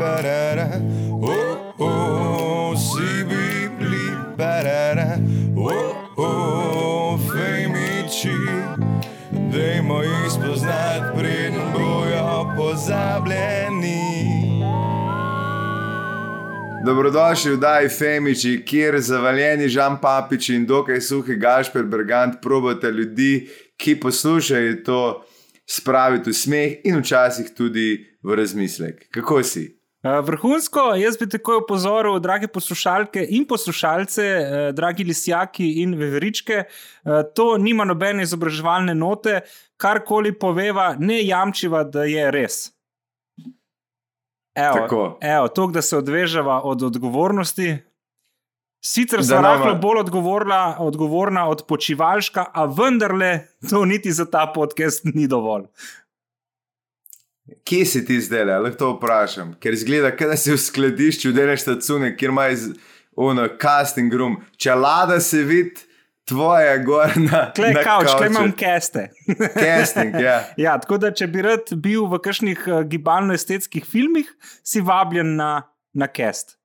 barara, oh, oh, si bibli, barara, oh, oh, fejmiči, dajmo jih spoznati, preden bojo pozabljeni. Dobrodošli v Daj Femiči, kjer zavaljeni Žan Papič in dokaj suhi Gašper Brgant probate ljudi, ki poslušajo to, spraviti v smeh in včasih tudi v razmislek. Kako si? Uh, vrhunsko, jaz bi takoj opozoril, drage poslušalke in poslušalce, uh, dragi lisjaki in veveričke, uh, to nima nobene izobraževalne note, karkoli poveva, ne jamčiva, da je res. Evo, evo, to, da se odveževa od odgovornosti. Sicer sem lahko bolj odgovorna, odgovorna od počivalška, a vendarle to niti za ta podcast ni dovolj. Kje si ti zdaj, da lahko to vprašam? Ker zgleda, da si v skladišču, da neš ta cune, kjer imaš ono casting room. Če lada se vidi, tvoje gor na. Klej, kauč, klej imam keste. Casting, ja. ja. Tako da, če bi rad bil v kakšnih uh, gibalno-estetskih filmih, si vabljen na, na cast.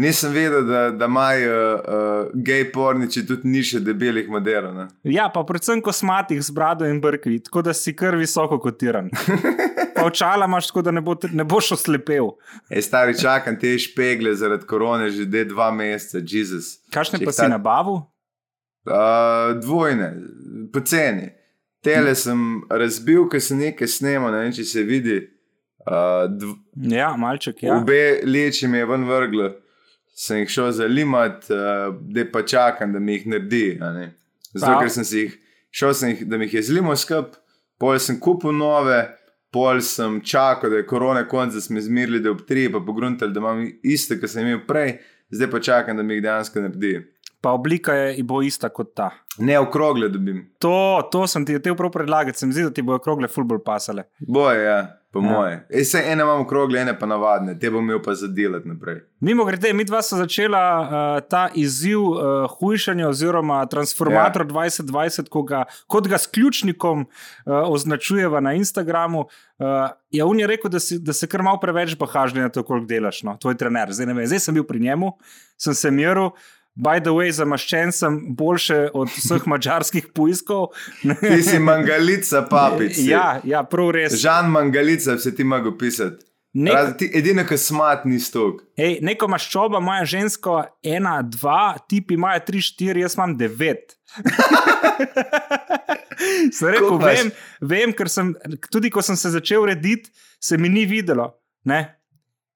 Nisem vedel, da, da imajo uh, gej porniči tudi niše debelih modelov. Ja, pa predvsem kosmatih z brado in brkvi, tako da si kar visoko kotiran. Pa očala imaš, tako da ne, bo, ne boš oslepel. Ej, stari, čakam te špegle zaradi korone že dva meseca, Jezus. Kakšne pa ta... si na bavu? Uh, dvojne, poceni. Tele sem razbil, ker se nekaj snema, ne vem, če se vidi. Uh, dv... Ja, malček. Ja. Obe leči mi je ven vrglo, sem jih šel zalimat, uh, da pa čakam, da mi jih naredi. Zato, ker sem jih šel, sem jih, da mi jih je zlimo skup, pol sem kupil nove, pol sem čakal, da je korona konc, da smo izmirili, da je ob tri, pa pogruntali, da imam iste, kar sem imel prej, zdaj pa čakam, da mi jih dejansko naredi pa oblika je bo ista kot ta. Ne, okrogle dobim. To, to sem ti hotel predlagati, se mi zdi, da ti bojo okrogle fulbol pasale. Boje, ja. Po ja. moje. Ej, se ene imamo okrogle, ene pa navadne, te bom imel pa zadelati naprej. Mimo grede, mi dva smo začela uh, ta izziv uh, hujšanja oziroma transformator ja. 2020, ga, kot ga s ključnikom uh, označujeva na Instagramu. Uh, ja, on je rekel, da, si, da se kar malo preveč bahažli na to, koliko delaš, no, tvoj trener. Zdaj, vem, zdaj sem bil pri njemu, sem se miril. By the way, zamaščen sem boljše od vseh mačarskih poiskov. ti si mangalica, papič. Ja, ja, prav res. Žan mangalica, se ti mogo pisati. Nek... Edino, kar smat ni stok. Ej, neko maščoba, moja ženska, ena, dva, tipi imajo tri, štiri, jaz imam devet. rekel, vem, vem, ker sem tudi, ko sem se začel rediti, se mi ni videlo. Ne?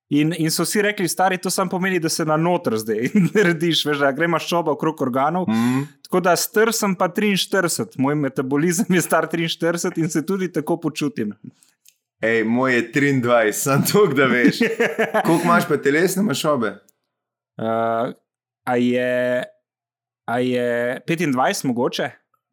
In, in so vsi rekli, stari, to samo pomeni, da se na noter zdaj narediš, veš, da gremo šoba okrog organov. Mm -hmm. Tako da star sem pa 43, moj metabolizem je star 43 in se tudi tako počutim. Ej, moj je 23, sem tu, da veš. Koliko imaš pa telesne mašobe? Uh, a, je, a je 25 mogoče?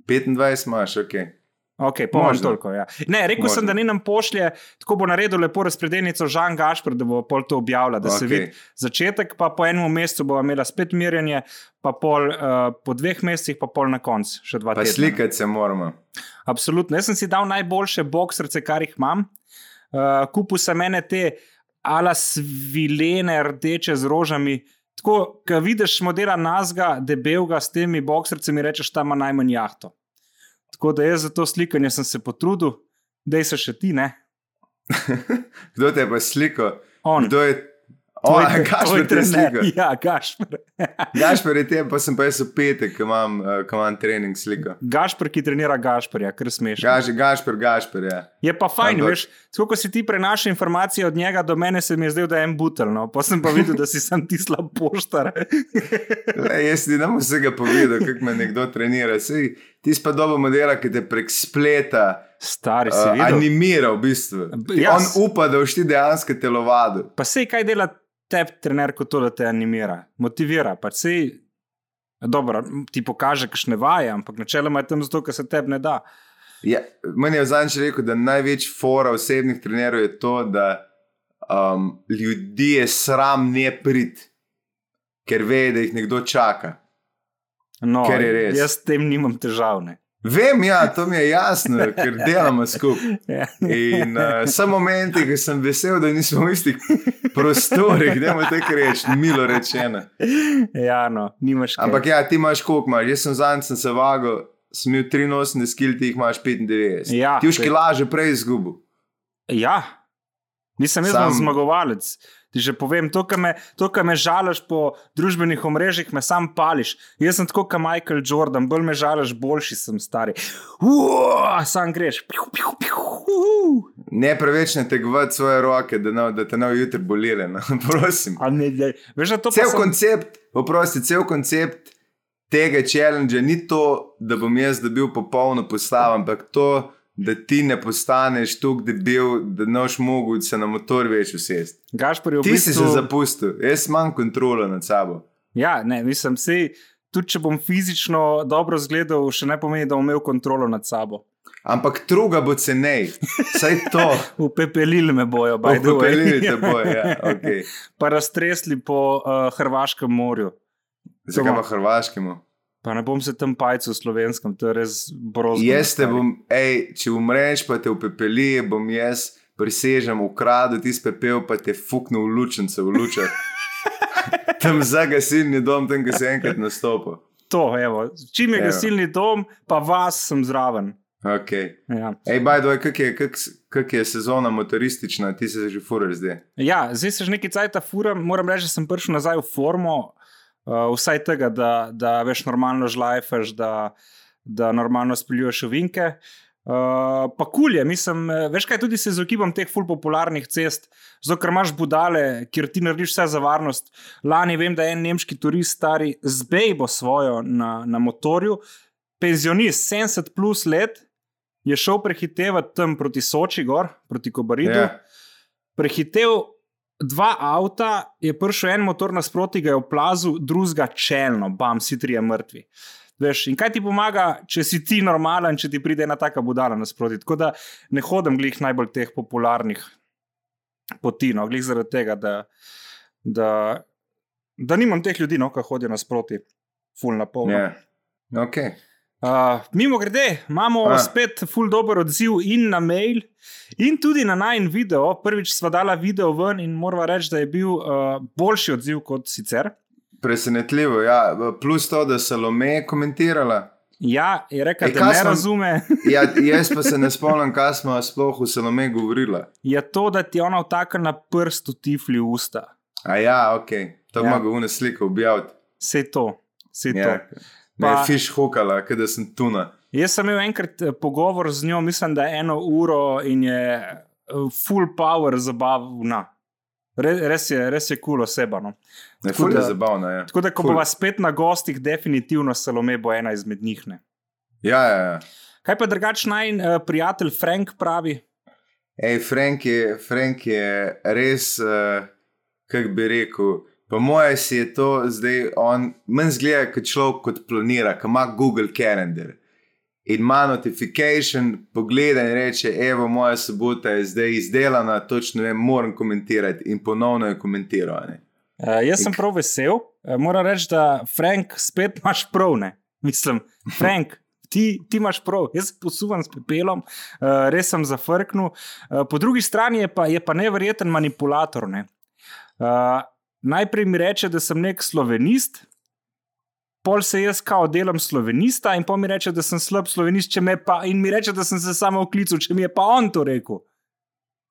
25 imaš, ok. Ok, pomoč toliko. Ja. Ne, rekel Možno. sem, da ni nam pošlje, tako bo naredil lepo razpredeljnico Žan Gašpr, da bo pol to objavila, da okay. se vidi začetek, pa po enem mesecu bo imela spet mirjenje, pa pol uh, po dveh mesecih, pa pol na koncu, še dva tedna. Slikati se moramo. Absolutno. Jaz sem si dal najboljše boksrce, kar jih imam. Uh, kupil sem mene te ala svilene, rdeče z rožami. Tako, ko vidiš modela nazga, debelga s temi boksrcami, rečeš, tam ima najmanj jahto. Tako da jaz za to slikanje sem se potrudil, da je še ti ne. Kdo te je pa slikal? On. Kdo je Oh, Gašpor je slika. Ja, Gašpor. Gašpor je tem, pa sem pa jaz v petek, ko imam, uh, imam trening slika. Gašpor, ki trenira Gašporja, kar smeš. Gaš, Gašpor, Gašpor, ja. Je pa fajn, Ampak... veš, ko si ti prenašal informacije od njega do mene, se mi je zdel, da je en butel, no. pa sem pa videl, da si sam ti slab poštar. Le, jaz ti bom vsega povedal, kako me nekdo trenira. Sej, ti si pa dobro modela, ki te prek spleta. Stari si. Uh, animira v bistvu. Jaz... On upa, da boš ti dejansko telovadil. Pa sej kaj dela tebi, trener, kot to, da te animira, motivira. Pač sej, dobro, ti pokaže, kakšne vaje, ampak načeloma je tam zato, ker se tebi ne da. Ja, meni je zadnjič rekel, da največ fora osebnih trenerov je to, da um, ljudi je sram ne prid, ker ve, da jih nekdo čaka. No, jaz s tem nimam težav. Ne. Vem, ja, to mi je jasno, ker delamo skupaj. Ja. In uh, samo momenti, ki sem vesel, da nismo v istih prostorih, da imaš tako reči, milo rečeno. Ja, no, nimaš kaj. Ampak ja, ti imaš koliko imaš. Jaz sem zadnjič sem se vagal, sem imel 83 kil, ti jih imaš 95. Ja, ti už kilaže prej izgubil. Ja, nisem jaz Sam- zmagovalec. Ti že povem, to, kar me, to, kar me žališ po družbenih omrežjih, me sam pališ. Jaz sem tako kot Michael Jordan, bolj me žališ, boljši sem stari. Uaa, sam greš. Piu, piu, piu, uhu. Ne preveč ne tegovati svoje roke, da, ne, da te ne bo jutri bolele. No? Prosim. A ne, ne. Veš, da Cel sem- koncept, oprosti, cel koncept tega challenge ni to, da bom jaz dobil popolno postavo, ampak to, da ti ne postaneš debil, da ne boš mogel se na motor več usesti. Gašpor je v Ti si bistvu... se zapustil, jaz imam kontrolo nad sabo. Ja, ne, mislim, sej, tudi če bom fizično dobro zgledal, še ne pomeni, da bom imel kontrolo nad sabo. Ampak druga bo cenej, saj to. Upepelili me bojo, by the way. Upepelili te bojo, ja, okay. pa raztresli po uh, Hrvaškem morju. Zakaj pa hrvaškemu? Pa ne bom se tam pajcal v slovenskem, to je res brozno. Jaz te bom, ej, če umreš, pa te upepeli, bom jaz prisežem, ukradel ti pepel, pa te fuknil v lučence, v lučah. tam za gasilni dom, tam, ki si enkrat nastopil. To, evo. Čim je Evo. gasilni dom, pa vas sem zraven. Okay. Ja. Ej, bajdoj, kak je, kak, kak je sezona motoristična, ti se že furar zdaj. ja, zdaj se že nekaj cajt furam, moram reči, da sem prišel nazaj v formo, uh, vsaj tega, da, da veš normalno žlajfaš, da, da normalno spiljuješ ovinke. Uh, pa kulje, mislim, eh, veš kaj, tudi se izogibam teh ful popularnih cest, zato ker imaš budale, kjer ti narediš vse za varnost. Lani vem, da je en nemški turist, stari z bejbo svojo na, na motorju, penzionist 70 plus let, je šel prehitevati tam proti Soči, gor, proti Kobaridu. Ja. Prehitev dva avta, je prišel en motor nasproti, ga je oplazil, drugega čelno, bam, si trije mrtvi. Veš, in kaj ti pomaga, če si ti normalen, če ti pride ena taka budala nasproti. Tako da ne hodim glih najbolj teh popularnih poti, no, glih zaradi tega, da, da, da nimam teh ljudi, no, ki hodijo nasproti, full na pol. Ja. Okay. Uh, mimo grede, imamo A. A. spet full dober odziv in na mail, in tudi na najn video. Prvič sva dala video ven in moramo reči, da je bil uh, boljši odziv kot sicer. Presenetljivo, ja. Plus to, da Salome je komentirala. Ja, je rekel, Ej, da ne smo- razume. Ja, jaz pa se ne spomnim, kaj smo sploh v Salome govorila. Je to, da ti ona vtaka na prstu tifli v usta. A ja, ok, to Ja. ja. mogo vne slike objaviti. Vse to. Vse Ja. to. Pa- fiš hukala, da sem tuna. Jaz sem imel enkrat eh, pogovor z njo, mislim, da eno uro in je eh, full power zabavna. Re, res je, res je kul cool oseba. No. Ne, Tako ful je da- zabavno, ja. Tako da, ko bova spet na gostih, definitivno Salome bo ena izmed njih. Ne. Ja, ja, ja. Kaj pa drugač naj uh, prijatelj Frank pravi? Ej, Frank je, Frank je res, uh, kako bi rekel. Po mojem si je to zdaj, on manj zgleda kot človek, kot planira, ki ima Google Calendar. In ima notification, pogleda in reče: Evo, moja sobota je zdaj izdelana, točno vem, moram komentirati. In ponovno je komentiral. Uh, jaz sem prav vesel. Uh, moram reči, da Frank spet imaš prav. Ne? Mislim, Frank. Ti, ti imaš prav, jaz se posuvam s pepelom, uh, res sem zafrknil. Uh, po drugi strani je pa, je pa neverjeten manipulator. Ne? Uh, najprej mi reče, da sem nek slovenist, pol se jaz kao delam slovenista, in pol mi reče, da sem slab slovenist, pa, in mi reče, da sem se samo oklical, če mi je pa on to rekel.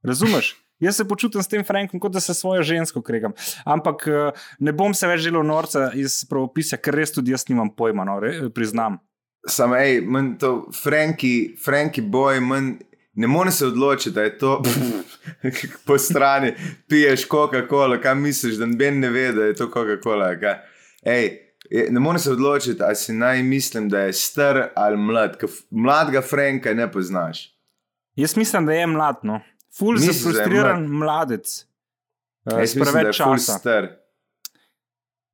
Razumeš? Jaz se počutim s tem Frankom, kot da se svojo žensko kregam. Ampak eh, ne bom se več želel norca iz pravopisja, ker res tudi jaz nimam pojma, no, re, priznam. Samo, hej, manj to, Franki, Franki boj, manj. Ne moreš se odločiti, da je to po strani, piješ Coca-Cola, kaj misliš, da noben ne ve, da je to Coca-Cola. Ej, ne moreš se odločiti, ali si naj mislim, da je star ali mlad. Mladega Franka ne poznaš. Jaz mislim, da je mlad, no. Ful je frustriran mladec. Uh, Jaz mislim, da je časa. star.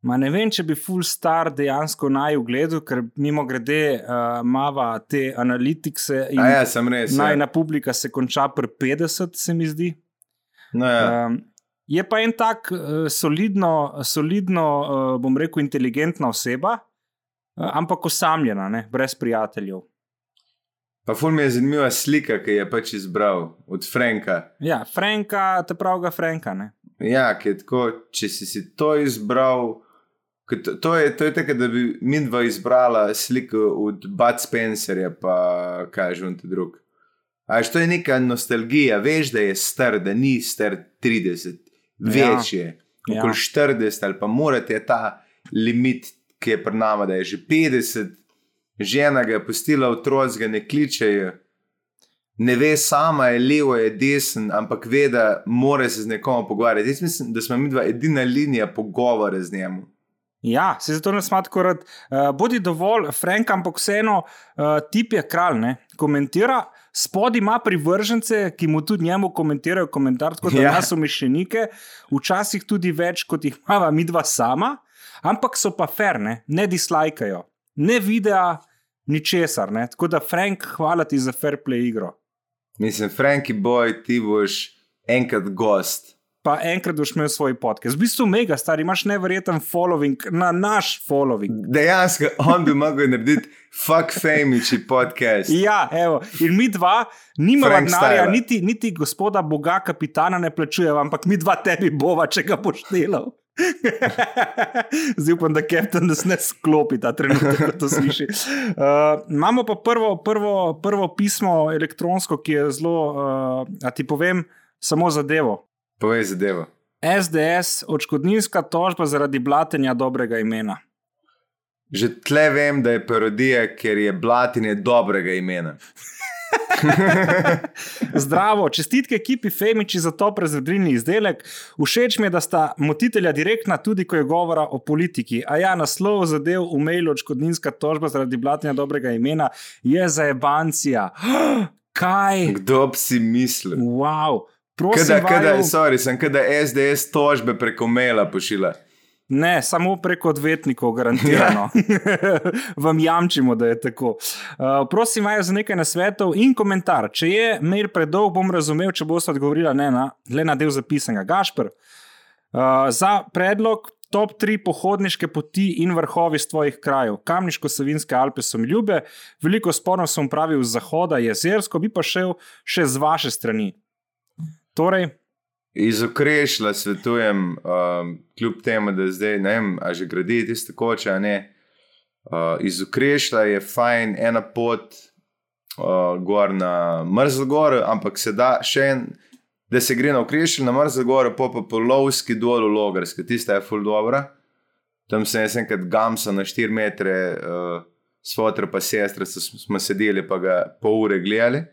Ma ne vem, če bi full star dejansko naj ugledal, ker mimo grede uh, mava te analitikse ja, sem res. Ja. najna publika se konča pri 50, se mi zdi. No, ja. Um, je pa en tak uh, solidno, solidno uh, bom rekel, inteligentna oseba, uh, ampak osamljena, ne, brez prijateljev. Pa ful mi je zanimiva slika, ki je pač izbral od Franka. Ja, Franka, te pravega Franka. Ne. Ja, tako, če si, si to izbral, to, to je, to je tako, da bi mi dva izbrala sliko od Bud Spencerja, pa kažem ti drug. Až to je neka nostalgija, veš, da je star, da ni star 30, več je, ja. okoli ja. 40 ali pa morate ta limit, ki je pred nami, da je že 50, žena ga je pustila, otroci ga ne kličejo ne ve, sama je levo, je desen, ampak ve, da mora se z nekom pogovarjati. Jaz mislim, da smo mi dva edina linija pogovora z njim. Ja, se zato ne smati korat. Uh, bodi dovolj, Frank, ampak vseeno, uh, tip je kralj, ne? komentira. Spodaj ima privržence, ki mu tudi njemu komentirajo komentar, kot da ja. so mišljenike, včasih tudi več, kot jih imamo mi dva sama, ampak so pa ferne, ne dislajkajo, ne videa, ničesar. Ne? Tako da, Frank, hvala ti za fair play igro. Mislim, Franki Boj, ti boš enkrat gost. Pa enkrat boš imel svoj podcast. V bistvu, mega star, imaš nevreten following na naš following. Dejansko, on bi mogel narediti fuck famiči podcast. Ja, evo. in mi dva, nimamo denarja, niti, niti gospoda Boga, kapitana ne plačujemo, ampak mi dva tebi bova, če ga boš delal. Zdaj upam, da Captain nas ne sklopi ta trenutek, da to sliši. Uh, imamo pa prvo, prvo, prvo pismo elektronsko, ki je zelo, uh, a ti povem, samo zadevo. Povej zadevo. SDS, odškodninska tožba zaradi blatenja dobrega imena. Že tle vem, da je parodija, ker je blatenje dobrega imena. Zdravo, čestitke ekipi Femiči za to prezredilni izdelek. Všeč mi je, da sta motitelja direktna, tudi ko je govora o politiki. A ja, naslov zadev v mailu odškodninska tožba zaradi blatenja dobrega imena je za ebancija. Kaj? Kdo bi si mislil? Wow. Prosim, kada, kada, sorry, sem kada SDS tožbe preko maila pošila. Ne, samo preko odvetnikov, garantirano. Vam jamčimo, da je tako. Uh, prosim, imajo za nekaj nasvetov in komentar. Če je mail predolg, bom razumel, če boste odgovorili ne na, le na del zapisanega. Gašpr, uh, za predlog top tri pohodniške poti in vrhovi z tvojih krajev. Kamniško-savinske Alpe so mi ljube, veliko sporov sem pravil z zahoda, jezersko, bi pa šel še z vaše strani. Torej, Iz okrešla svetujem, um, kljub temu, da zdaj ne vem, ali že gradi tiste koče. Uh, iz okrešla je fajn ena pot uh, gor na mrzlo gor, ampak se da še en, da se gre na okrešla na mrzlo gor, pa pa po lovski dol v logarski, tista je full dobra. Tam sem jaz enkrat gamsa na 4 metre, uh, svotra pa sestra, smo sedeli pa ga pol ure gledali.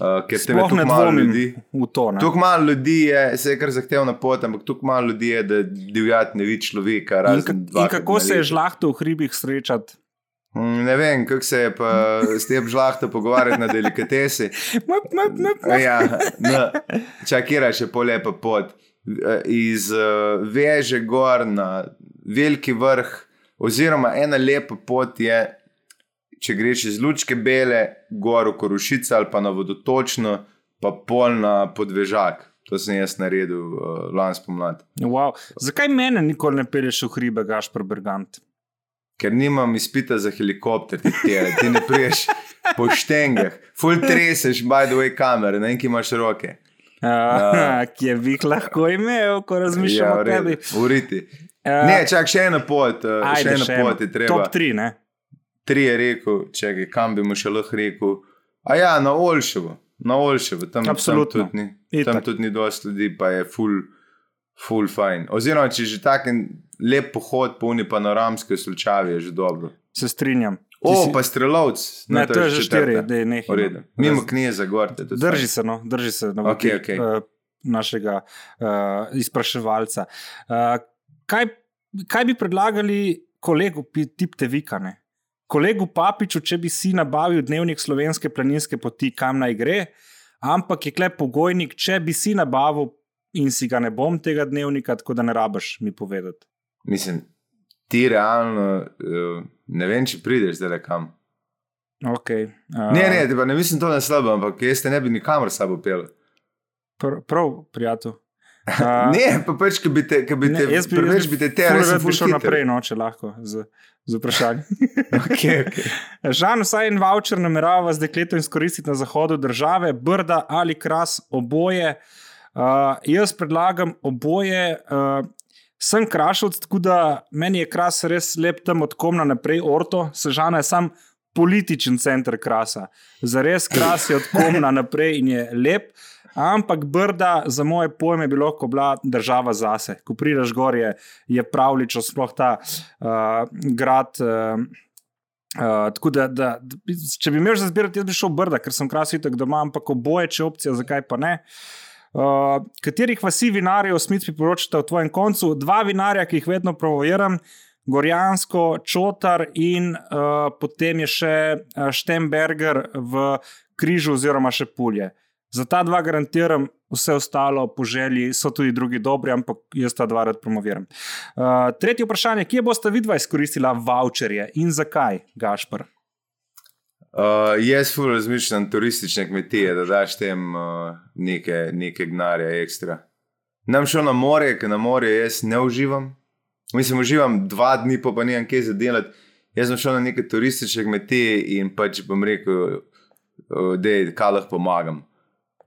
Uh, ker se ne dvomim v to. Tukaj malo ljudi je, se je kar zahtevna pot, ampak tukaj malo ljudi je, da divjati ne vidi človeka. In, ka, in kako se je žlahto v hribih srečati? Mm, ne vem, kako se je pa s tem žlahto pogovarjati na delikatesi. ja, no, Čakira še polepa pot. Iz uh, veže gor na veliki vrh, oziroma ena lepa pot je če greš iz Lučke Bele, gor v Korušice ali pa na vodotočno, pa pol na podvežak. To sem jaz naredil uh, lani spomladi. Wow. Zakaj mene nikoli ne peleš v hribe, Gašpr Bergant? Ker nimam izpita za helikopter, ti, tjere, ti ne priješ po štengah, full treseš, by the way, kamere, na enki imaš roke. Uh, Kje bi jih lahko imel, ko razmišljam ja, o tebi? Uriti. Uh, ne, čak še eno pot, uh, ajde, še eno še pot je treba. Top 3, ne? Tri je rekel, če ga kam bi mu še lahko rekel. A ja, na Olševo, na Olševo, tam, tam tudi ni, tam tudi ni dosti ljudi, pa je full, full fine. Oziroma, če že tak lep pohod, polni panoramske slučaje, je že dobro. Se strinjam. O, si... pa strelovc. Ne, to je že štiri, da je nekaj. Mimo knjeza, gorte. Drži se, no, drži se. No, okay, okay. Uh, našega uh, izpraševalca. Uh, kaj, kaj bi predlagali kolegu, tip te vikane? Kolegu Papiču, če bi si nabavil dnevnik slovenske planinske poti, kam naj gre, ampak je klep pogojnik, če bi si nabavil in si ga ne bom tega dnevnika, tako da ne rabiš mi povedati. Mislim, ti realno uh, ne vem, če prideš zdaj kam. Okay, uh, ne, ne, ne mislim to na slabo, ampak jaz te ne bi nikamor sabo pel. Pr prav, prijatelj. Uh, ne, pa pač, ki bi te, ki bi te, jaz bi, jaz bi te te res prišel naprej, no, če lahko, z, z vprašanjem. okay, okay. Žan, vsaj en voucher namerava z dekletom izkoristiti na zahodu države, brda ali kras, oboje. Uh, jaz predlagam oboje. Uh, sem krašovc, tako da meni je kras res lep tam od komna naprej, orto, sežana je sam političen center krasa. Za res kras je od komna naprej in je lep. Ampak Brda, za moje pojme, bilo kot bila država zase. Ko prideš gor, je, je pravlično, sploh ta uh, grad. Uh, Uh, da, da, če bi imel za zbirati, jaz bi šel brda, ker sem krasno tako doma, ampak oboje, če opcija, zakaj pa ne. Uh, katerih vasi vinarjev smisel priporočate v tvojem koncu? Dva vinarja, ki jih vedno provojiram, Gorjansko, Čotar in uh, potem je še Štemberger v Križu oziroma še Pulje. Za ta dva garantiram, vse ostalo po želji so tudi drugi dobri, ampak jaz ta dva rad promoviram. Uh, tretje vprašanje, kje boste vidva izkoristila voucherje in zakaj, Gašpr? Uh, jaz ful razmišljam turistične kmetije, da daš tem uh, nekaj, nekaj gnarja ekstra. Nam šel na more, ker na more jaz ne uživam. Mislim, uživam dva dni, pa pa nimam kaj za delati. Jaz sem šel na neke turistične kmetije in pač bom rekel, uh, da je kaj lahko pomagam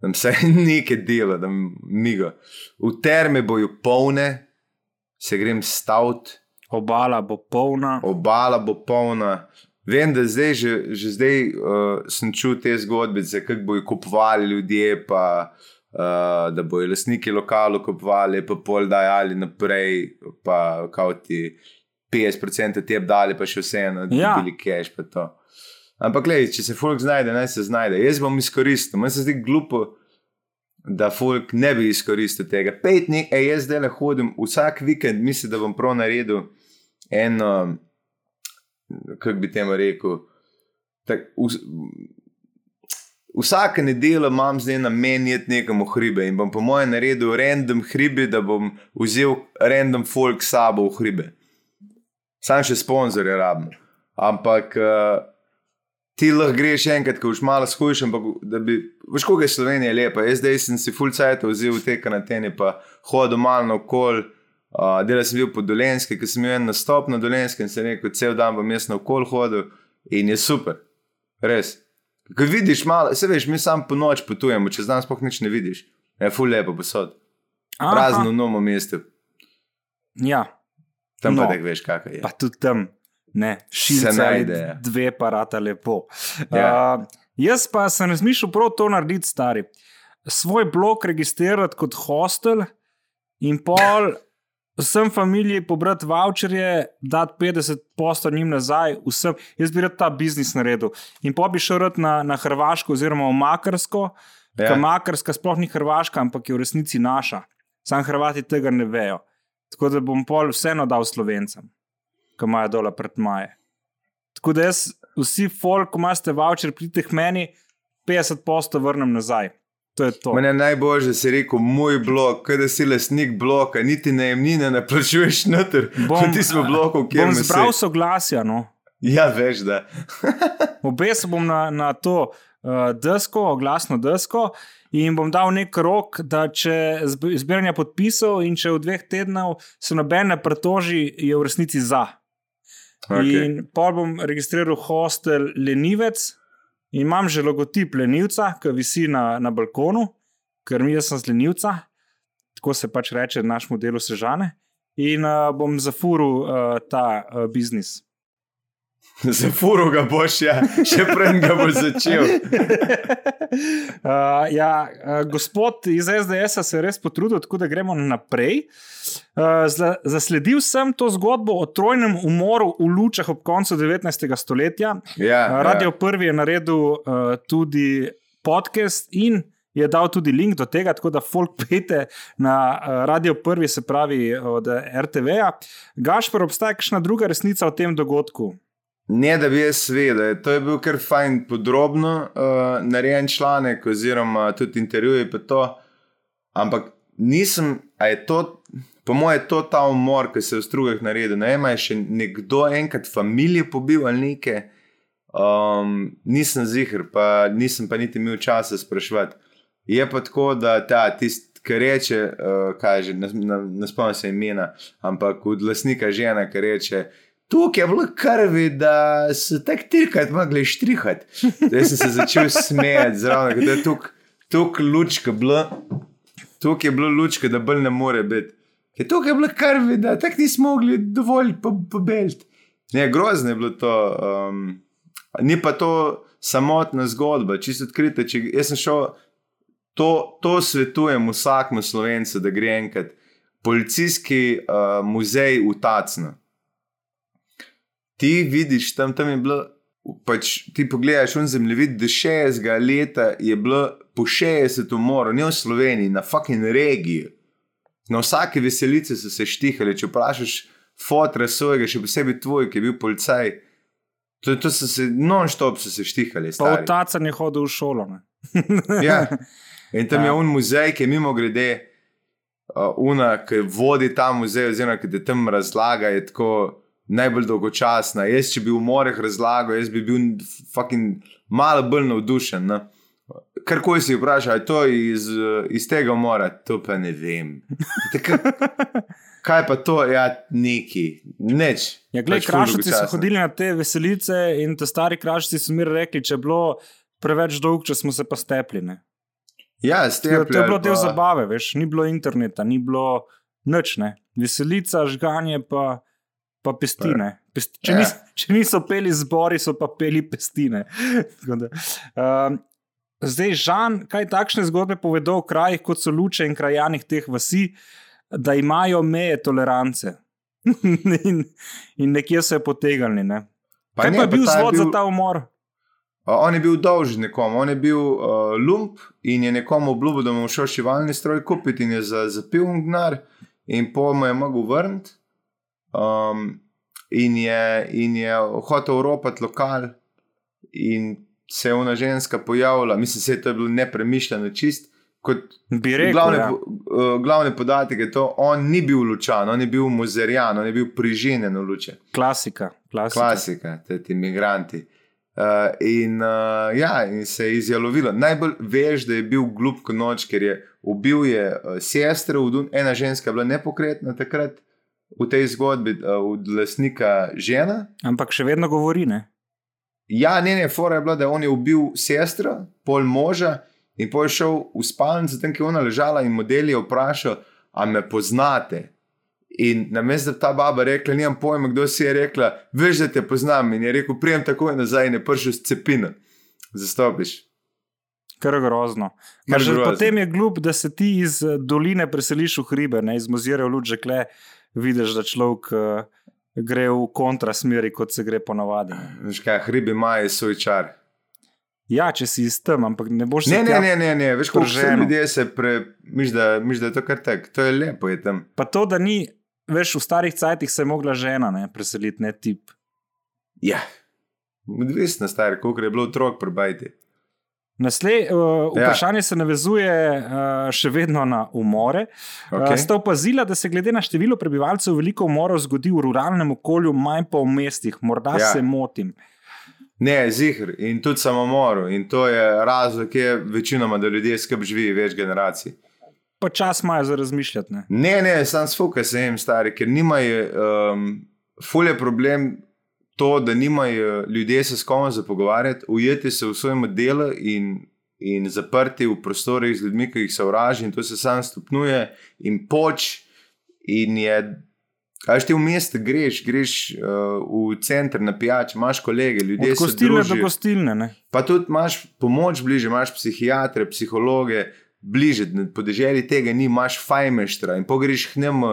da se nekaj dela, da mi ga. V terme bojo polne, se grem stavt. Obala bo polna. Obala bo polna. Vem, da zdaj, že, že zdaj uh, sem čutil te zgodbice, kako bojo kupovali ljudje, pa uh, da bojo lastniki lokalov kupovali, pa pol dajali naprej, pa kao ti 50% te dali, pa še vseeno, da ja. bili cash. Ampak, gledaj, če se folk znajde, naj se znajde. Jaz bom izkoristil, meni se zdi glupo, da folk ne bi izkoristil tega. Pet dni, ej, jaz zdaj le hodim vsak vikend, mislim, da bom prav naredil eno, kako bi temu rekel. Tak, v, Vsake nedelje imam zdaj na meni nekam v hribe in bom po mojem naredil random hribe, da bom vzel random folk sabo v hribe. Sam še sponzorje rabim. Ampak uh, ti lahko greš enkrat, ko boš malo skušen, da bi, veš, kako je Slovenija lepa. Jaz zdaj sem si full cajt vzel te kanatene, pa hodil malo naokol. Uh, Delal sem bil po Dolenski, ker sem imel en nastop na Dolenski in se rekel, cel dan bom jaz naokol hodil in je super, res. Ko vidiš malo, se veš, mi sam po noč potujemo, čez dan spoh nič ne vidiš. Je full lepo posod. Prazno novo mesto. Ja. Tam no, pa ne veš, kakaj je. Pa tudi tam ne, šilce, najde. Dve parata lepo. Ja. Uh, jaz pa sem razmišljal prav to narediti, stari. Svoj blog registrirati kot hostel in pol. Vsem familiji pobrati voucherje, dati 50 posto njim nazaj, vsem. Jaz bi rad ta biznis naredil. In pa bi šel na, na Hrvaško, oziroma v Makarsko, ja. ki Makarska sploh ni Hrvaška, ampak je v resnici naša. Sam Hrvati tega ne vejo. Tako da bom pol vseeno dal slovencem ki imajo dole pred maje. Tako da jaz, vsi folk, ko imate voucher, pridite k meni, 50 posto vrnem nazaj. To je to. Mene najbolje, da si rekel, moj blok, kaj da si lasnik bloka, niti najemnine ne plačuješ noter. Bom, ti smo blokov, kjer bom zbral soglasja. No. Ja, veš, da. Obesil bom na, na to uh, desko, glasno desko. In bom dal nek rok, da če zbiranje podpisov in če v dveh tednih se noben ne pretoži, je v resnici za. Okay. In pa bom registriral hostel Lenivec in imam že logotip Lenivca, ki visi na, na balkonu, ker mi sem z Lenivca, tako se pač reče v našem delu Sežane. In uh, bom zafuril uh, ta uh, biznis. Za furo ga boš, ja. še prej ga boš začel. uh, ja, uh, gospod iz SDS se je res potrudil, tako da gremo naprej. Uh, zasledil sem to zgodbo o trojnem umoru v lučah ob koncu 19. stoletja. Ja, uh, Radio ja. Prvi je naredil uh, tudi podcast in je dal tudi link do tega, tako da folk pete na uh, Radio Prvi, se pravi od RTV-ja. Gašpor, obstaja kakšna druga resnica o tem dogodku? Ne, da bi jaz vedel, to je bil kar fajn, podrobno uh, narejen članek, oziroma tudi intervjuje. Ampak nisem, a je to, po mojem, je to ta umor, ki se je v strugah naredil. Ne vem, je še nekdo enkrat familije pobil ali nekaj. Um, nisem zihar, pa nisem pa niti imel časa sprašvati. Je pa tako, da ta tisti, ki reče, uh, kaže, ne spomnim se imena, ampak od lasnika žena, ki reče. Tukaj je bilo krvi, da so tako trikrat mogli štrihati. Zdaj sem se začel smejati, zraven, da je tuk lučka bila. tukaj je bilo lučke, da bolj ne more biti. Je tukaj je bilo krvi, da tako nismo mogli dovolj pobeliti. Ne, grozno je bilo to. Um, ni pa to samotna zgodba, čisto odkrita. Če jaz sem šel, to, to svetujem vsakmu slovencu, da gre enkrat policijski uh, muzej v Tacnu. Ti vidiš, tam, tam je bilo, pač ti pogledaš v zemljevid, da 60 leta je bilo po 60 umorov, ne v Sloveniji, na fucking regiji. Na vsake veselice so se štihali, če vprašaš fotra svojega, še posebej tvoj, ki je bil policaj. To, to so se non-stop se štihali. Pa v Tacan je hodil v šolo. ja. In tam ja. je un muzej, ki je mimo grede, uh, una, ki vodi ta muzej, oziroma ki te tam razlaga, je tako najbolj dolgočasna. Jaz, če bi v moreh razlagal, jaz bi bil fucking malo bolj navdušen. No? Kar koli si vprašaj, to je iz, iz tega mora, to pa ne vem. Tako, kaj pa to, ja, neki, neč. Ja, gled, pač krašci so hodili na te veselice in te stari krašci so mi rekli, če je bilo preveč dolg, če smo se pa stepli. Ne? Ja, stepli. To je bilo pa... del zabave, veš, ni bilo interneta, ni bilo nič, ne. Veselica, žganje pa, pa pestine. Pest, če, ja. nis, če niso peli zbori, so pa peli pestine. uh, Zdaj, Žan, kaj takšne zgodbe povedo o krajih, kot so luče in krajanih teh vasi, da imajo meje tolerance in, in nekje se je potegali. Ne? Pa kaj ne, pa je bil vzvod bil... za ta umor? On je bil dolžni nekomu, on je bil uh, lump in je nekomu obljubil, da mu šel šivalni stroj kupiti in je zapil gnar, in po mu je mogel vrniti. Um, in, in je hotel oropati lokal, in se je ona ženska pojavila, mislim, da je bilo nepremišljeno čist. Rekel, glavne, ja. uh, glavne podatke je to, on ni bil lučan, on je bil muzerjan, on je bil priženjen v luče. Klasika, klasika. Klasika, ti imigranti. Uh, in, uh, ja, in se je izjalovilo. Najbolj veš, da je bil glup kot noč, ker je ubil je uh, sestro, ena ženska je bila nepokretna takrat v tej zgodbi, uh, od lasnika žena. Ampak še vedno govori, ne? Ja, ne, ne, fora je bila, da on je ubil sestro, pol moža in pol je šel v spalnico, tam, ki je ona ležala in model je vprašal, a me poznate. In na mestu, da ta baba rekla, nimam pojma, kdo si je rekla, veš, da te poznam. In je rekel, prijem takoj nazaj in je prišel s cepino, zastopiš. Kar grozno. Kar grozno. Potem je glup, da se ti iz doline preseliš v hribe, ne iz mozire v luč, že kle vidiš, da človek. Uh, gre v kontrasmeri, kot se gre ponavadi. Veš kaj, hribi imajo svoj čar. Ja, če si iz tam, ampak ne boš ne, ne, ne, ne, ne, veš, kot že ljudje se premiš, da, da je to kar tek, to je lepo je tam. Pa to, da ni, veš, v starih cajtih se je mogla žena ne, preseliti, ne tip. Ja, odvisno star, koliko je bilo otrok prebajti. Naslej, uh, vprašanje ja. se navezuje uh, še vedno na umore. Okay. Uh, ste opazili, da se glede na število prebivalcev veliko umorov zgodi v ruralnem okolju, manj pa v mestih? Morda ja. se motim. Ne, zihr in tudi samomor. In to je razlog, ki je večinoma, da ljudje skrb živijo več generacij. Pa čas imajo za razmišljati. Ne, ne, ne sam sfuka se jim stari, ker nimajo, um, fulje problem to, da nimajo ljudje se s kom za pogovarjati, ujeti se v svojem delu in, in zaprti v prostorih z ljudmi, ki jih sovraži, in to se sam stopnjuje in poč. In je, kaj ti v mestu greš, greš uh, v center na pijač, imaš kolege, ljudje so gostilne do gostilne. Ne? Pa tudi imaš pomoč bliže, imaš psihiatre, psihologe. Bliže, na podeželju tega ni, imaš fajmeštra in pogreš k njemu,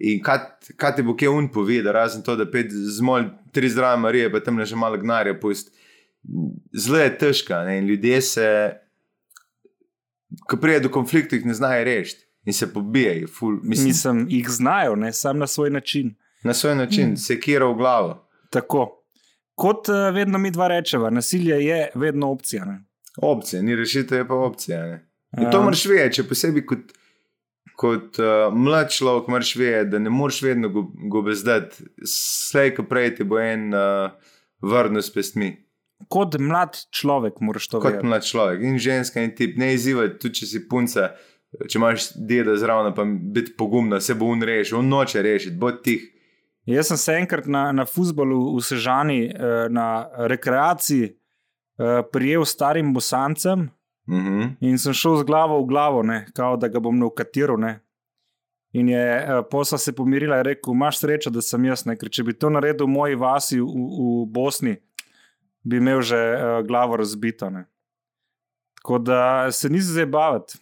In kaj, kaj ti bo kje un povedal, razen to, da pet zmolj tri zdrave Marije, pa tam ne že malo gnare pust. Zelo je težko in ljudje se, ko pride do konfliktov, ne znajo rešiti in se pobijajo. Mislim, Mislim, jih znajo, ne samo na svoj način. Na svoj način, hmm. se kira v glavo. Tako. Kot uh, vedno mi dva rečeva, nasilje je vedno opcija. Ne? Opcija, ni rešitev, je pa opcija. In to moraš vedeti, še posebej kot kot uh, mlad človek, moraš vedeti, da ne moreš vedno gobezdati, slej, ko prej ti bo en uh, vrnil s pestmi. Kot mlad človek, moraš to vedeti. Kot mlad človek in ženska in tip, ne izzivati, tudi če si punca, če imaš deda zraven, pa biti pogumna, se bo unrešil, on noče rešiti, bo tih. Jaz sem se enkrat na, na fusbolu v Sežani, eh, na rekreaciji, prijel starim bosancem, Uh -huh. In sem šel z glavo v glavo, ne, kao, da ga bom neukatiral. Ne. In je uh, posla se pomirila in rekel: Imaš srečo, da sem jaz, ne, ker če bi to naredil v moji vasi v, v Bosni, bi imel že uh, glavo razbito. Ne. Tako da se nisi zdaj baviti.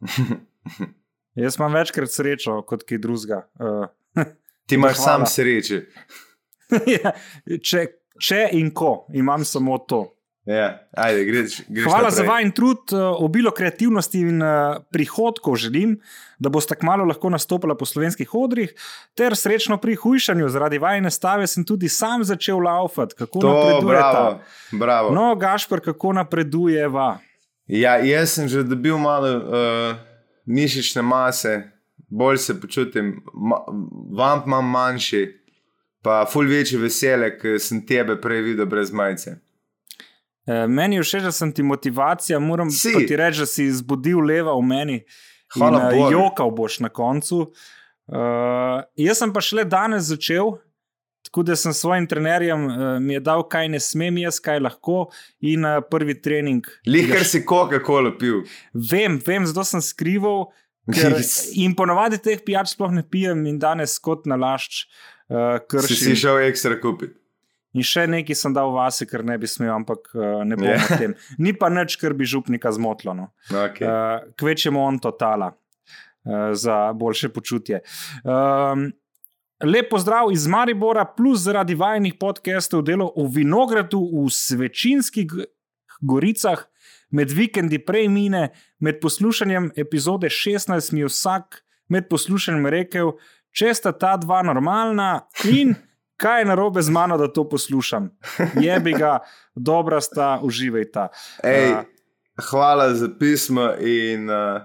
Jaz imam večkrat srečo kot kaj drugega. Uh, Ti imaš sam sreče. Ja, če, če in ko, imam samo to. Ja, ajde, greš, greš Hvala naprej. za vajen trud, eh, obilo kreativnosti in eh, prihodkov želim, da boste kmalo lahko nastopila po slovenskih odrih, ter srečno pri hujšanju. Zaradi vajne stave sem tudi sam začel laufati. Kako To, napreduje bravo. bravo. No, Gašpr, kako napredujeva? Ja, jaz sem že dobil malo uh, mišične mase, bolj se počutim, ma, vamp imam manjši, pa ful večji vesele, ker sem tebe prej videl brez majice. Eh, Meni je všeč, da sem ti motivacija, moram Si. ti reči, da si zbudil leva v meni. Hvala in, eh, Bogu. Jokal boš na koncu. Uh, jaz sem pa šele danes začel, tako da sem svojim trenerjem uh, mi je dal, kaj ne smem jaz, kaj lahko. In uh, prvi trening. Lih, ki ga ker si Coca-Cola pil. Vem, vem, zato sem skrival. Ker, in ponavadi teh pijač sploh ne pijem, in danes kot nalašč, uh, Si kršim. si šel ekstra kupiti. In še nekaj sem dal vase, ker ne bi smel, ampak uh, ne bom Ja. yeah. o tem. Ni pa nič, kar bi župnika zmotilo. No. Okay. Uh, Kvečemo on totala uh, za boljše počutje. Um, Lep pozdrav iz Maribora, plus zaradi vajenih podcastov delo v Vinogradu v Svečinskih goricah, med vikendi prej mine, med poslušanjem epizode 16 mi je vsak med poslušanjem rekel, če sta ta dva normalna in kaj je narobe z mano, da to poslušam. Jebi ga, dobra sta, uživajta. Ej, Uh, hvala za pismo in uh,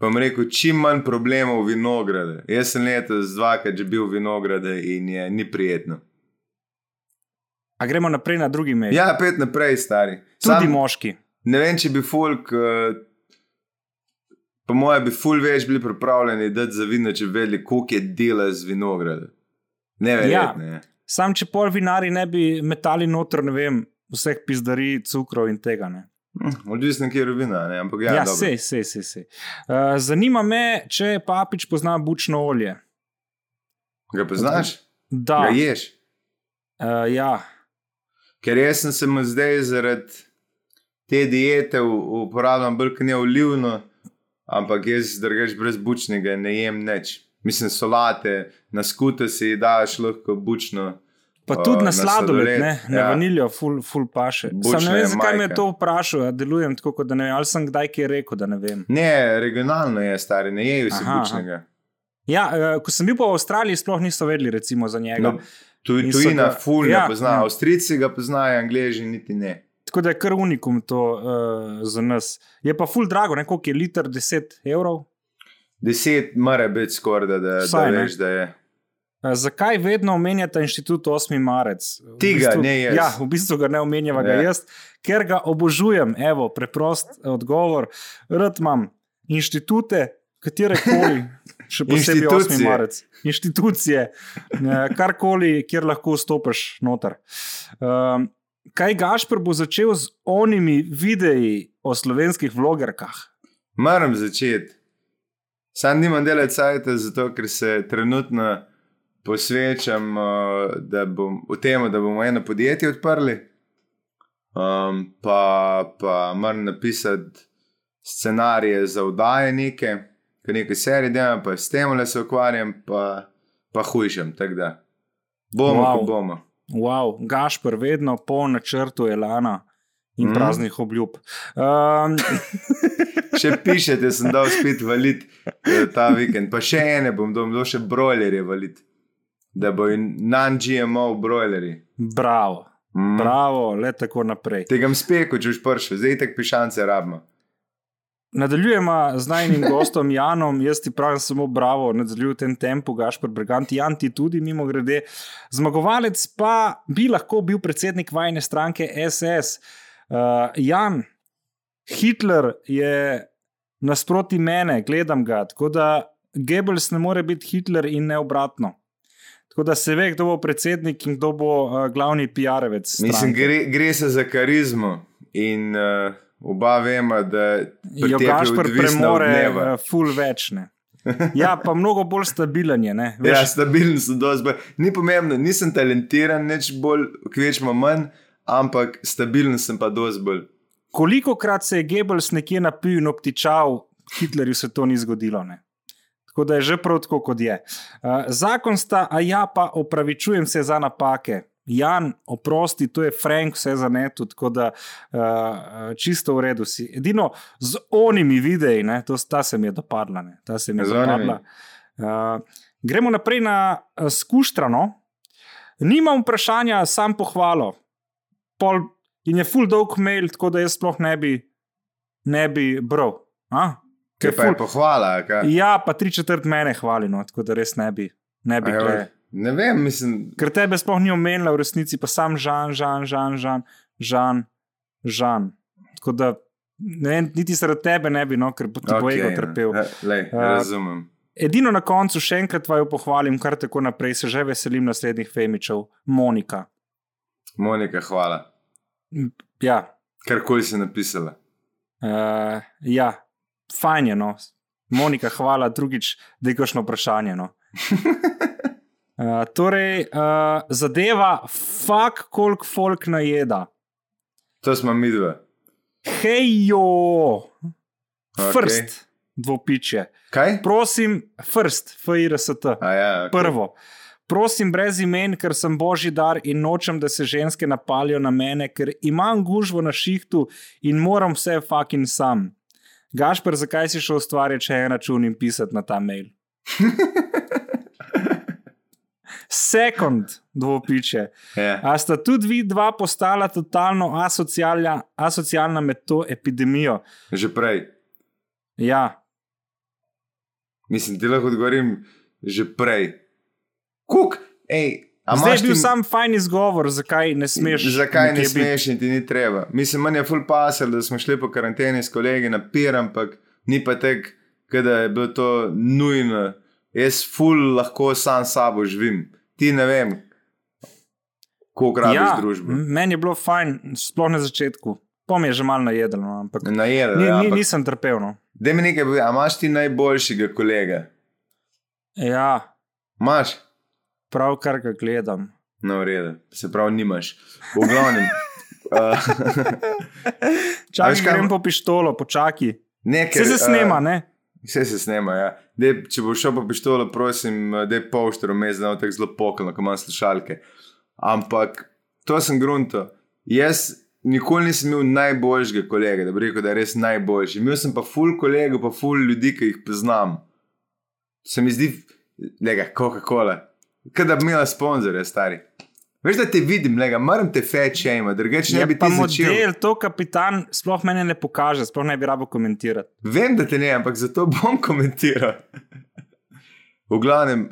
bom rekel, čim manj problemov v vinograde. Jaz sem letos dvakrat že bil v vinograde in je ni prijetno. A gremo naprej na drugi medij. Ja, pet naprej, stari. Tudi Sam- moški. Ne vem, če bi folk, uh, po mojem, bi ful več bili pripravljeni dati za vino, če bi vedeli, koliko je dela z vinograda. Neverjetno je. Sam, če pol vinari ne bi metali noter, ne vem, vseh pizdarij, cukrov in tega. Ne. Hm, Odvisno, kje je vina, ne? ampak ja, Ja, dobro. sej, sej, sej. sej. Uh, zanima me, če papič pozna bučno olje. Ga poznaš? Da, Ga ješ. uh, ja. Ker jaz sem se mu zdaj zaradi te diete uporabljam bolj ne olivno, ampak jaz drugač brez bučnega ne jem nič. Mislim, solate, na skute si daš lahko bučno. Pa uh, tudi na sladoled, sladoled, ne, na ja. vaniljo, full, full paše. Bučna Sam ne vem, zakaj me majka. je to vprašal, ja, delujem tako, kot da ne vem, ali sem kdaj kaj rekel, da ne vem. Ne, regionalno je stari, ne jejo si Aha, bučnega. Ja, uh, ko sem bil v Avstraliji, sploh niso vedeli recimo za njega. No, tu, In so tujina, ga- ful ne ja, pozna, ja. Avstrijci ga poznajo, Angleži niti ne. Tako da je kar unikum to uh, za nas. Je pa full drago, ne koliko je liter, 10 evrov. Deset mora biti skoraj, da, da, da Vsaj, ne. veš, da je. Zakaj vedno omenjate inštitut 8. marec? V Tega, bistvu, ne jaz. Ja, v bistvu ga ne omenjava ga Ja. jaz, ker ga obožujem. Evo, preprost odgovor. Rad imam inštitute, katere koli, še posebej 8. Inštitucije. marec. Inštitucije, eh, karkoli, kjer lahko vstopiš noter. Um, kaj Gašpr bo začel z onimi videi o slovenskih vlogerkah? Moram začeti. Sam nimam delati sajta, zato ker se trenutno posvečam uh, da bom, v tem, da bomo eno podjetje odprli. Um, pa, pa moram napisati scenarije za vdaje neke, ker nekaj serij delam, pa s tem le se ukvarjam, pa, pa hujšam. Tako da bomo, Wow. bomo. Wow, Gašpr, vedno po načrtu Elana in mm. praznih obljub. Um, Še pišete, sem dal spet valit eh, ta vikend, pa še ene bom dal, bom dal še brojlerje valit, da bo non-GMO brojlerji. bravo, Mm. bravo, le tako naprej. Tega mi speko, če už prši, zdaj tak pišance rabimo. Nadaljujemo z najnim gostom Janom, jaz ti pravim samo bravo, nadaljuj v tem tempu, Gašpr Brigant, Jan ti tudi mimo grede. Zmagovalec pa bi lahko bil predsednik vajne stranke SS. Uh, Jan, Hitler je nasproti mene, gledam ga, tako da Goebbels ne more biti Hitler in ne obratno. Tako da se ve, kdo bo predsednik in kdo bo uh, glavni PR-evec. Mislim, gre, gre se za karizmo in uh, Oba vemo, da jo pretepe Gašpor odvisno od premore, uh, ful več. Ne. Ja, pa mnogo bolj stabilen je. Ne, Ja, veš, stabilen sem dosti. bolj- Ni pomembno, nisem talentiran, nič bolj, kvečmo manj, ampak stabilen sem pa dosti bolj. Koliko krat se je Goebbels nekje napil in obtičal, Hitlerju se to ni zgodilo. Ne. Tako da je že prav tako, kot je. Uh, zakon sta, a ja, pa opravičujem se za napake. Jan, oprosti, to je Frank, vse za netu, tako da uh, čisto v redu si. Edino z onimi videi, ne, to, ta se mi je dopadla. Ne, ta se mi je Z dopadla. Uh, gremo naprej na uh, skuštrano. Nimam vprašanja, sam pohvalo. Pol, in je full dolg mail, tako da jaz sploh ne bi, ne bi bral. Ker pa je ful- pohvala? a kaj? Ja, pa tri četrt mene hvali, no, tako da res ne bi. Ne bi A ja, Ne vem, mislim, Ker tebe sploh ni omenila, v resnici pa sam žan, žan, žan, žan, žan. žan. Tako da ne, vem, niti zaradi tebe ne bi, no, ker bo ti bo ego trpel. Ja, lej, Uh, razumem. Edino na koncu še enkrat vaju pohvalim, kar tako naprej, se že veselim naslednjih Femičev, Monika. Monika, hvala. Ja, Karkoli si napisala. uh, ja, fajn je, no. Monika, hvala, drugič, da je kakšno vprašanje. No. Uh, torej, uh, zadeva, fuk, koliko folk najeda. To smo mi dva. Hejo, Okej. first, dvopiče. Kaj? Prosim, first, FIRST. A ja, okay. Prvo. Prosim, brez imen, ker sem božji dar in nočem, da se ženske napalijo na mene, ker imam gužvo na šihtu in moram vse fucking sam. Gašper, zakaj si šel ustvarjati še en račun in pisati na ta mail? Sekund, dvopiče. Ja. A sta tudi vi dva postala totalno asocialna, asocialna med to epidemijo? Že prej. Ja, Mislim, ti lahko odgovorim že prej. Kuk, ej, a zdaj je bil ti- sam fajn izgovor, zakaj ne smeš. Zakaj ne smeš in ti ni treba? Mislim, manj je full pasel, da smo šli po karanteni s kolegi na pir, ampak ni pa tek, da je bilo to nujno. Jaz full lahko sam sabo živim. Ti ne vem, koliko rabiš Ja, družbo. meni je bilo fajn, sploh na začetku. Pom je že malo najedel, no, ampak Najedel, ni, ni, ampak- nisem trpel. No. Daj mi nekaj, a imaš ti najboljšega kolega? Ja, Imaš? Pravkar ga gledam. No, v redu, se pravi, nimaš. V glavnem. uh, Čakaj, kaj- grem po pištolo, počakaj. Vse se snema, uh, ne? Vse se snema, ja. Dej, če bo šel po pištolo, prosim, da je polštro vmes, da je tako zelo pokalno, ko imam slušalke. Ampak to sem grunto. Jaz nikoli nisem imel najboljšega kolega, da bi rekel, da je res najboljši. Imel sem pa ful kolegov, pa ful ljudi, ki jih poznam. Se mi zdi, lega, Coca-Cola. Kaj da bi imela sponzorje, stari. Veš, da te vidim, lega, moram te feče ima, drugače ne Je bi pa ti začel. model, to kapitan sploh meni ne pokaže, sploh ne bi rabo komentirati. Vem, da te ne, ampak zato bom komentiral. V glavnem,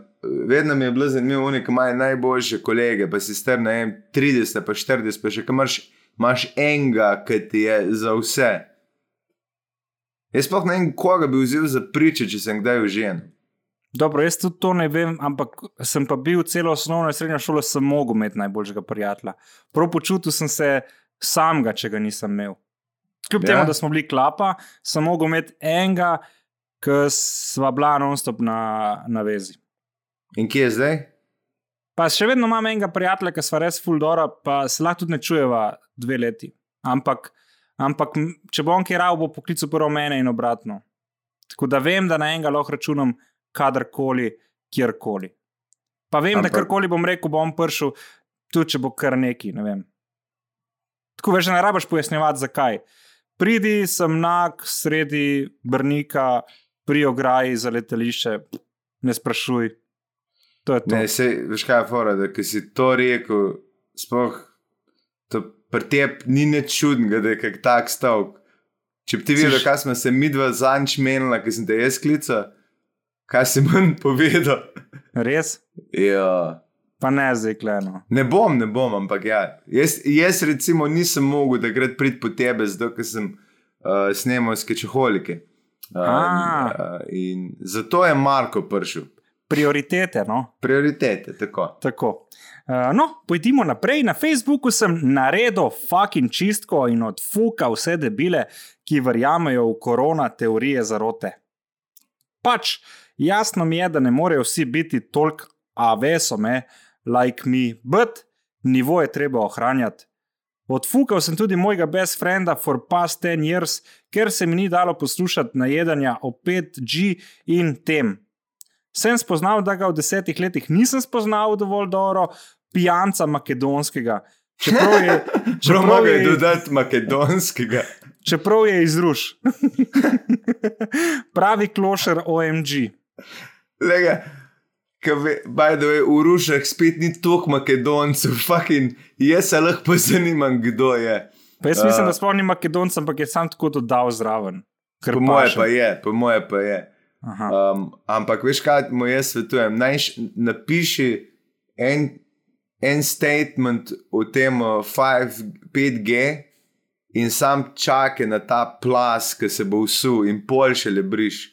vedno mi je bilo zanimivo, oni, ki imajo najboljše kolege, pa si star na 30, pa 40, pa še kam imaš, imaš enega, ki ti je za vse. Jaz sploh ne vem, koga bi vzel za priče, če sem kdaj užen. Dobro, jaz tudi to ne vem, ampak sem pa bil celo osnovno in srednjo šolo, sem mogel imeti najboljšega prijatelja. Prav počutil sem se samega, če ga nisem imel. Kljub Ja. ja. temu, da smo bili klapa, sem mogel imeti enega, ki sva bila non-stop na, na vezi. In kje je zdaj? Pa še vedno imam enega prijatelja, ki sva res fuldora, pa se lahko tudi ne čujeva dve leti. Ampak, ampak če bom kaj rao, bo poklical prvo mene in obratno. Tako da vem, da na enega lahko računam kadarkoli, kjerkoli. Pa vem, ampak... Da karkoli bom rekel, bom prišel, tudi če bo kar neki. Ne vem. Tako veš, ne rabiš pojasnjevati, zakaj. Pridi sem nag sredi Brnika, pri ograji za letališče, ne sprašuj. To je to. Ne, se, veš kaj je fora, da si to rekel, sploh to pri tebi ni nič čudnega, da je kak tak stavek. Če bi ti videl, kaj smo se mi dva zanč menila, ki sem te jaz klical, kaj si manj povedal. Res? Ja. Pa ne zdaj, kleno. Ne bom, ne bom, ampak ja. Jaz, jaz recimo nisem mogel takrat priti po tebe, zato ker sem uh, snemal skečeholike. Um, A. uh, in zato je Marko prišel. prioritete. No? Prioritete, tako. tako. Uh, no, pojdimo naprej. Na Facebooku sem naredil fucking čistko in odfuka vse debile, ki verjamejo v korona teorije zarote. Pač jasno mi je, da ne morejo vsi biti toliko avesome, like me, but nivo je treba ohranjati. Odfukal sem tudi mojega best frienda for past 10 years, ker se mi ni dalo poslušati najedanja o 5G in tem. Sem spoznal, da ga v desetih letih nisem spoznal dovolj dobro, pijanca makedonskega. Čeprav je, čeprav je dodati makedonskega. Čeprav je izruš. Pravi klošer OMG. Lega, By the way, v Rušah spet ni toliko Makedoncev, fucking, jaz se lahko zanimam, kdo je. Pa jaz mislim, uh, da spomnim Makedoncev, ampak je sam tako dodal zraven. Po moje pa je, po moje pa je. Um, ampak veš, kaj mu jaz svetujem? Naj napiši en, en statement o tem 5G in sam čakaj na ta plas, ki se bo usul in pol še le briš,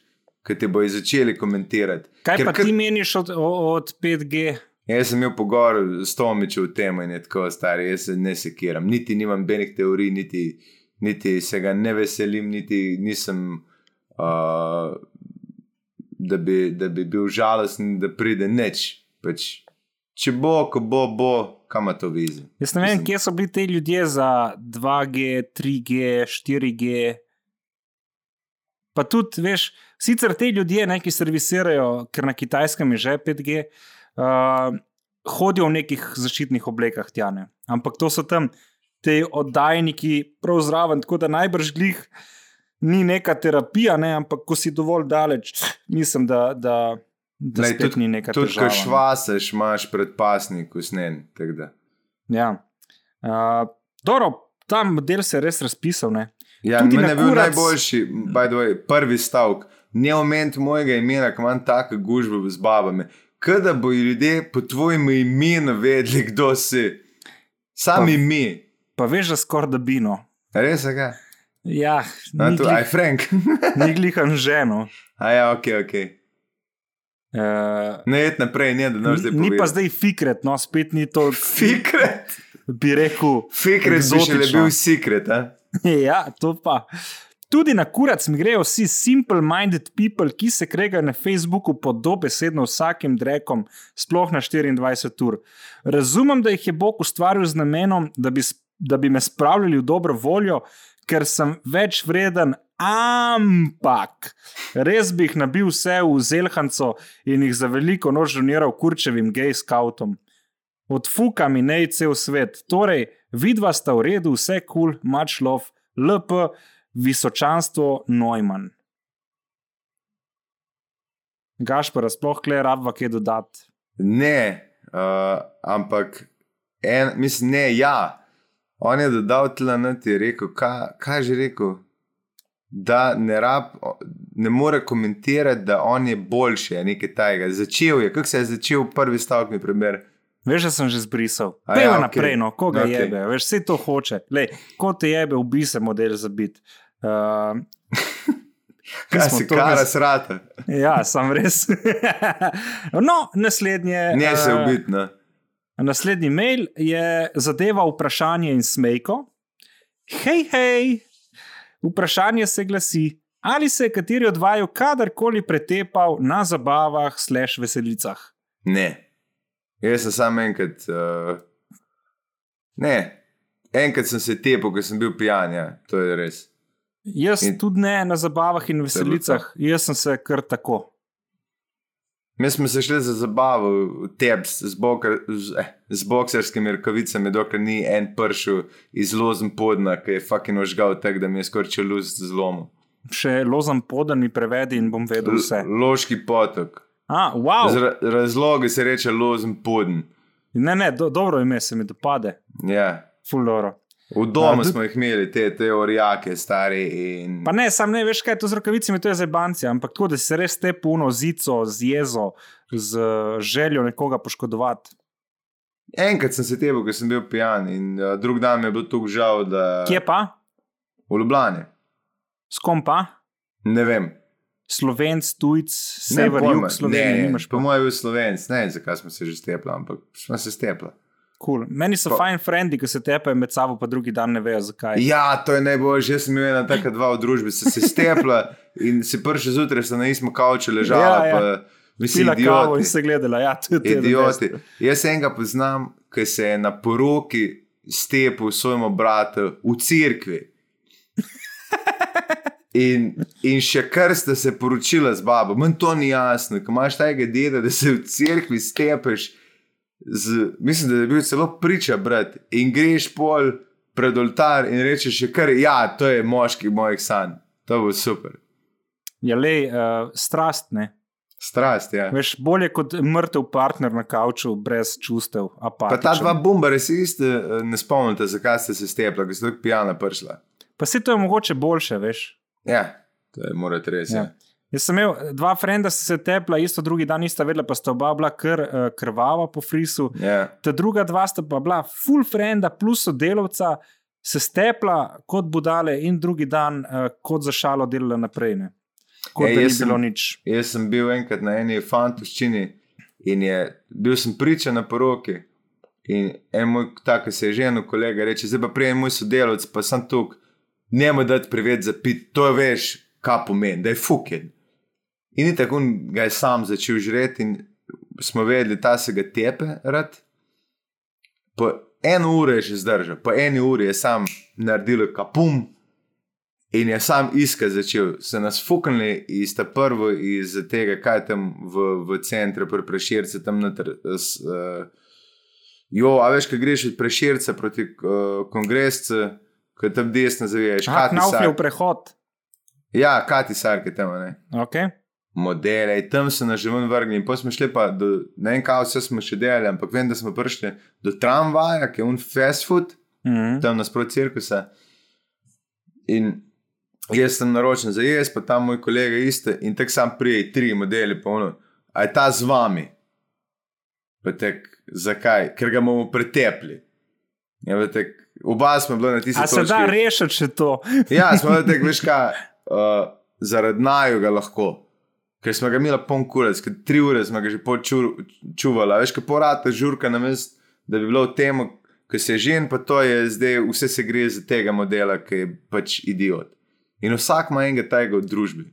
ki te bojo začeli komentirati. Kaj Ker pa ti meniš od, od 5G? Jaz sem imel pogovor s Tomičem v tem in je tako star, jaz se ne sekiram. Niti nimam benih teorij, niti, niti se ga ne veselim, niti nisem, uh, da, bi, da bi bil žalosten, da pride neč. Pač, če bo, ko bo, bo, kam to vizi. Jaz ne vem, Mislim, kje so bili ti ljudje za 2G, 3G, 4G. Pa tudi, veš, sicer te ljudje, ne, ki servisirajo, ker na kitajskem je že 5G, uh, hodijo v nekih zaščitnih oblekah tjane. Ampak to so tam te oddajniki, prav zraven, tako da najbrž glih ni neka terapija, ne, ampak ko si dovolj daleč, mislim, da. da Da Lej, tudi, ni tudi, težava. Tudi, če švaseš, imaš predpasnik, usnen. Ja. Uh, dobro, ta model se je res razpisal. Ne? Ja, meni je bil kurac... najboljši, way, prvi stavek. Ne omenj mojega imena, ki imam tako gužvo z babami. Kaj da bo ljudje po tvojem imenu vedeli, kdo si? Sami pa, mi. Pa veš, da skoraj da bino. Res je. Ja, ni to, aj Frank. ni glihan ženo. A ja, ok, ok. Uh, ne, et naprej, ne, da ne zdaj. Ni pa zdaj fikret, no, spet ni to. Fikret. Bi rekel. Fikret še le bil sekret, eh? ja, to pa. Tudi na kurac mi grejo vsi simple-minded people, ki se kregajo na Facebooku pod dobesedno vsakim drekom, sploh na 24 ur. Razumem, da jih je Bog ustvaril z namenom, da bi, da bi me spravljali v dobro voljo, ker sem več vreden, ampak res bi jih nabil vse v zelhanco in jih za veliko nožoniral kurčevim gej skautom. Odfuka mi ne cel svet. Torej, vidva sta v redu, vse kul, cool, mač lov, LP, visočanstvo, Neumann. Gaš pa razploh kle rabva kaj dodati. Ne, uh, ampak en, mislim, ne, ja. On je dodal tle na ti rekel, kaj, kaj že rekel. Da ne, rab, ne more komentirati, da on je boljši, nekaj tajega. Začel je, kako se je začel prvi stavek, mi primer. Veš, da sem že zbrisal. Pej ja, naprej, okay. no, koga okay. jebe, veš, vse to hoče. Lej, ko te jebe, ubi se model za bit. Uh, Kaj si kar srata? Ja, sem res. no, naslednje. Ne se uh, ubiti. No. Naslednji mail je zadeva vprašanje in smejko. Hej, hej, vprašanje se glasi, ali se je kateri od vaju kadarkoli pretepal na zabavah, slash veselicah? Ne. Jaz sem samo enkrat. Uh, ne, enkrat sem se tepel, ko sem bil pijan, ja, to je res. Jaz in, tudi ne na zabavah in veselicah, jaz sem se kar tako. Mi smo se šli za zabavo v tebs z, boker, z, eh, z bokserskimi rokavicami, dokler ni en pršil iz lozem podna, ki je fucking ožgal tako, da mi je skorčil luz z zlomom. Še lozem podna mi prevedi in bom vedel vse. L loški potok. A, wow. Razlogi se reče lozen podn. Ne, ne, do, dobro ime se mi dopade. Ja. Fuloro. V domu smo jih imeli, te teorijake, stari. In... Pa ne, sam ne veš, kaj je to z rokavicami, to je za banci, ampak tako, da se res te puno zico, z jezo, z željo nekoga poškodovati. Enkrat sem se tebe, ker sem bil pijan, in uh, drug dan mi je bilo tako žal. Da... Kje pa? V Ljubljani. S kom pa? Ne vem. Slovenc, tujc, sever, jug Slovenije. Ne, po mojem je bil Slovenc, ne vem, zakaj smo se že stepli, ampak smo se stepli. Cool. Meni so pa, fajn frendi, ki se tepajo med sabo, pa drugi dan ne vejo zakaj. Ja, to je najbolj, že sem imel ena taka dva v družbi, se se stepla in si prši zjutraj, sta na istem kavču ležala. Ja, ja. Mislim, da je bilo in se gledala, ja, tudi idioti. Jaz enega poznam, ki se je na poroki stepil svojemu bratu v cerkvi. In, in še kar ste se poročili z babo, meni to ni jasno, ko imaš tega deda, da se v cerkvi stepeš. Z, mislim, da je bil celo priča, brat, in greš pol pred oltar in rečeš, da ja, to je moški mojih sanj. To bo super. Je le uh, strast, ne? Strast, ja. Veš, bolje kot mrtev partner na kavču, brez čustev. Pa ta dva bomba, res iste, eh, ne spomnite, zakaj ste se stepla, ker ste tako pijana prišla. Pa se to je mogoče boljše, veš. Ja, to je morate res. Ja. Ja. Jaz sem imel dva frenda, ki se tepla, isto drugi dan nista vedela, pa sta oba bila kr, uh, krvava po frisu. Yeah. Ta druga dva sta pa bila full frenda, plus sodelovca, se stepla kot budale in drugi dan uh, kot za šalo delala naprej. Ne. Kot ja, da ni bilo nič. Jaz sem bil enkrat na eni fantoščini in je, bil sem priča na poroki. In en moj, tako se je ženil, kolega, reče: Zdaj pa prej moj sodelovec, pa sem tukaj, njemu dati privet za pit, to je veš, kaj pomeni, da je fucking. In tako ga je sam začel žreti, in smo vedeli, da se ga tepe. Rad. Po eno uro je že zdržal, po eni uri je sam naredil kapum. In je sam iskati začel, se nas fuknili iz tega prvo, iz tega, kaj tam v, v centru, pri prešircu, tam noter. Uh, jo, a veš, kaj greš od preširca proti uh, kongresu, ko tam desno zaviješ. Ah, naufljiv prehod. Ja, kati sarke tam, ne. Okay modele, tam so nas že ven vrgli. In potem smo šli pa do, ne vem, kaj vse smo še delali, ampak vem, da smo prišli do tramvaja, ki je un fast food, mm -hmm. tam nasprot cirkusa. In jaz sem naročen za jaz, pa tam moj kolega isto. In tako sam prijej tri modele, pa ono, a je ta z vami. Tek, zakaj? Ker ga bomo pretepli. Ja, tek, oba smo bili na tisti način. A se da rešiti še to? ja, smo rekli, veš kaj, uh, zaradi naju ga lahko ker smo ga imeli poln kurec, tri ure smo ga že počuvali. Veš, kaj porata žurka na mest, da bi bilo v tem, ki se je žen, pa to je zdaj, vse se gre za tega modela, ki je pač idiot. In vsak ima enega tega v družbi.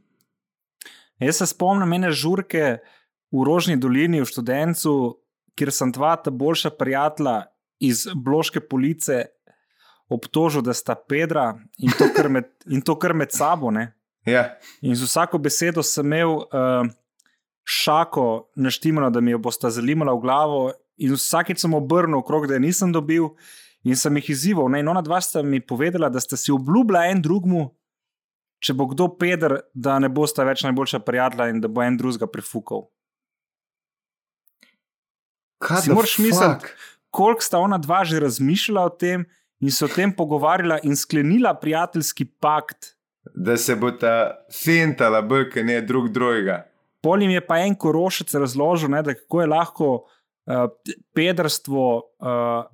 Jaz se spomnim mene žurke v Rožni dolini, v študencu, kjer sem dva ta boljša prijatelja iz Bloške police obtožil, da sta Pedra in to kar med, to kar med sabo. Ne? Ja. In z vsako besedo sem imel uh, šako naštimano, da mi jo bosta zalimala v glavo, in vsakeč sem obrnil okrog, da je nisem dobil, in sem jih izzival. Ne? In ona dva sta mi povedala, da sta si obljubila en drugmu, če bo kdo peder, da ne bosta več najboljša prijatelja in da bo en drugega prefukal. Kaj si moraš misliti, koliko sta ona dva že razmišljala o tem in se o tem pogovarjala in sklenila prijateljski pakt da se bo ta fintala, brke ne drug drugega. Polim je pa en korošec razložil, ne, da kako je lahko uh, pedrstvo uh,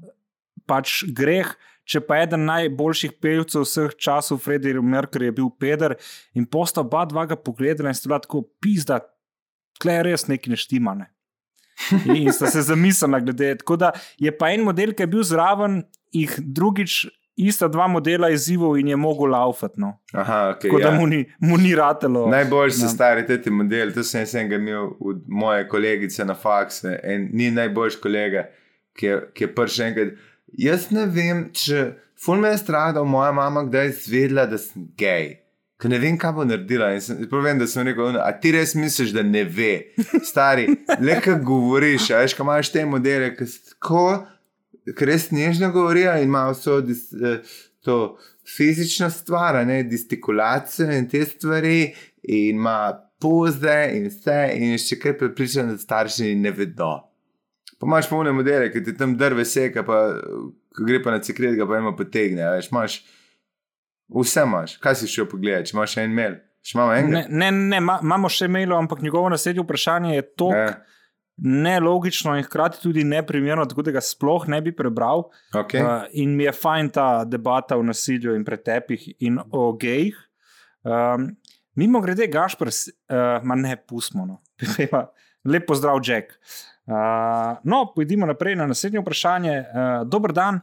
pač greh. Če pa eden najboljših pevcev vseh časov, Frederik Merkel, je bil Peder in posta oba dva ga pogledala in sta bila tako pizda, tle je res nekaj neštimane. In sta se zamislila glede. Tako da je pa en model, ki je bil zraven, jih drugič ista dva modela izzivov in je mogel laufati. No. Okay, Tako ja. da mu ni, mu ni ratelo. Najbolj so ja. stari ti modeli, to sem jaz enega imel od moje kolegice na faksu in ni najboljši kolega, ki je, ki je prvi enkrat. Jaz ne vem, če ful me je strah, da moja mama kdaj izvedela, da sem gej. Ker ne vem, kaj bo naredila. Povem, da sem rekel, a ti res misliš, da ne ve. Stari, le kaj govoriš, a veš, kaj imaš te modele, ki so tako res nežno govorijo in imajo vso dis, eh, to fizično stvar, ne distikulacijo in te stvari, in ima poze in vse, in še kaj prepričan, da starši ne vedo. Pa imaš polne modele, ki ti tam drve seka, pa ko gre pa na cikret, ga pa ima potegne. Veš, imaš, vse imaš, kaj si še pogledaj, če imaš en mail. Ne, ne, ne, imamo še mail, ampak njegovo naslednje vprašanje je to. Ja nelogično in hkrati tudi neprimerno, tako da ga sploh ne bi prebral. Okay. Uh, in mi je fajn ta debata o nasilju in pretepih in o gejih. Um, Mimo grede, Gašpr, uh, ma ne pustimo. No. Lep pozdrav, Jack. Uh, no, pojdimo naprej na naslednje vprašanje. Uh, dober dan.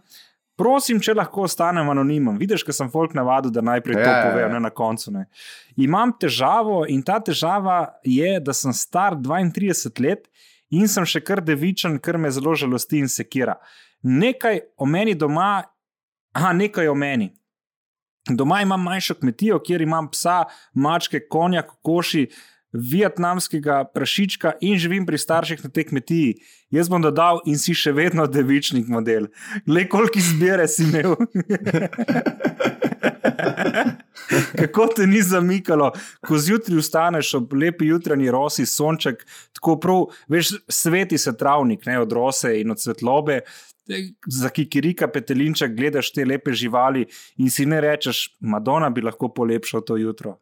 Prosim, če lahko ostanem anonimen. Vidiš, ker sem folk navadil, da najprej to Ja, ja, povejo, ja. ne na koncu. Ne. Imam težavo in ta težava je, da sem star 32 let in sem še kar devičen, kar me zelo žalosti in sekira. Nekaj o meni doma, aha, nekaj o meni. Doma imam manjšo kmetijo, kjer imam psa, mačke, konja, kokoši, vietnamskega prašička in živim pri starših na tej kmetiji. Jaz bom dodal in si še vedno devičnik model. Le koliko izbire si imel. Kako te ni zamikalo, ko zjutraj vstaneš ob lepi jutranji rosi, sonček, tako prav, veš, sveti se travnik, ne od rose in od svetlobe. Za kikirika, petelinček, gledaš te lepe živali in si ne rečeš, Madonna bi lahko polepšal to jutro.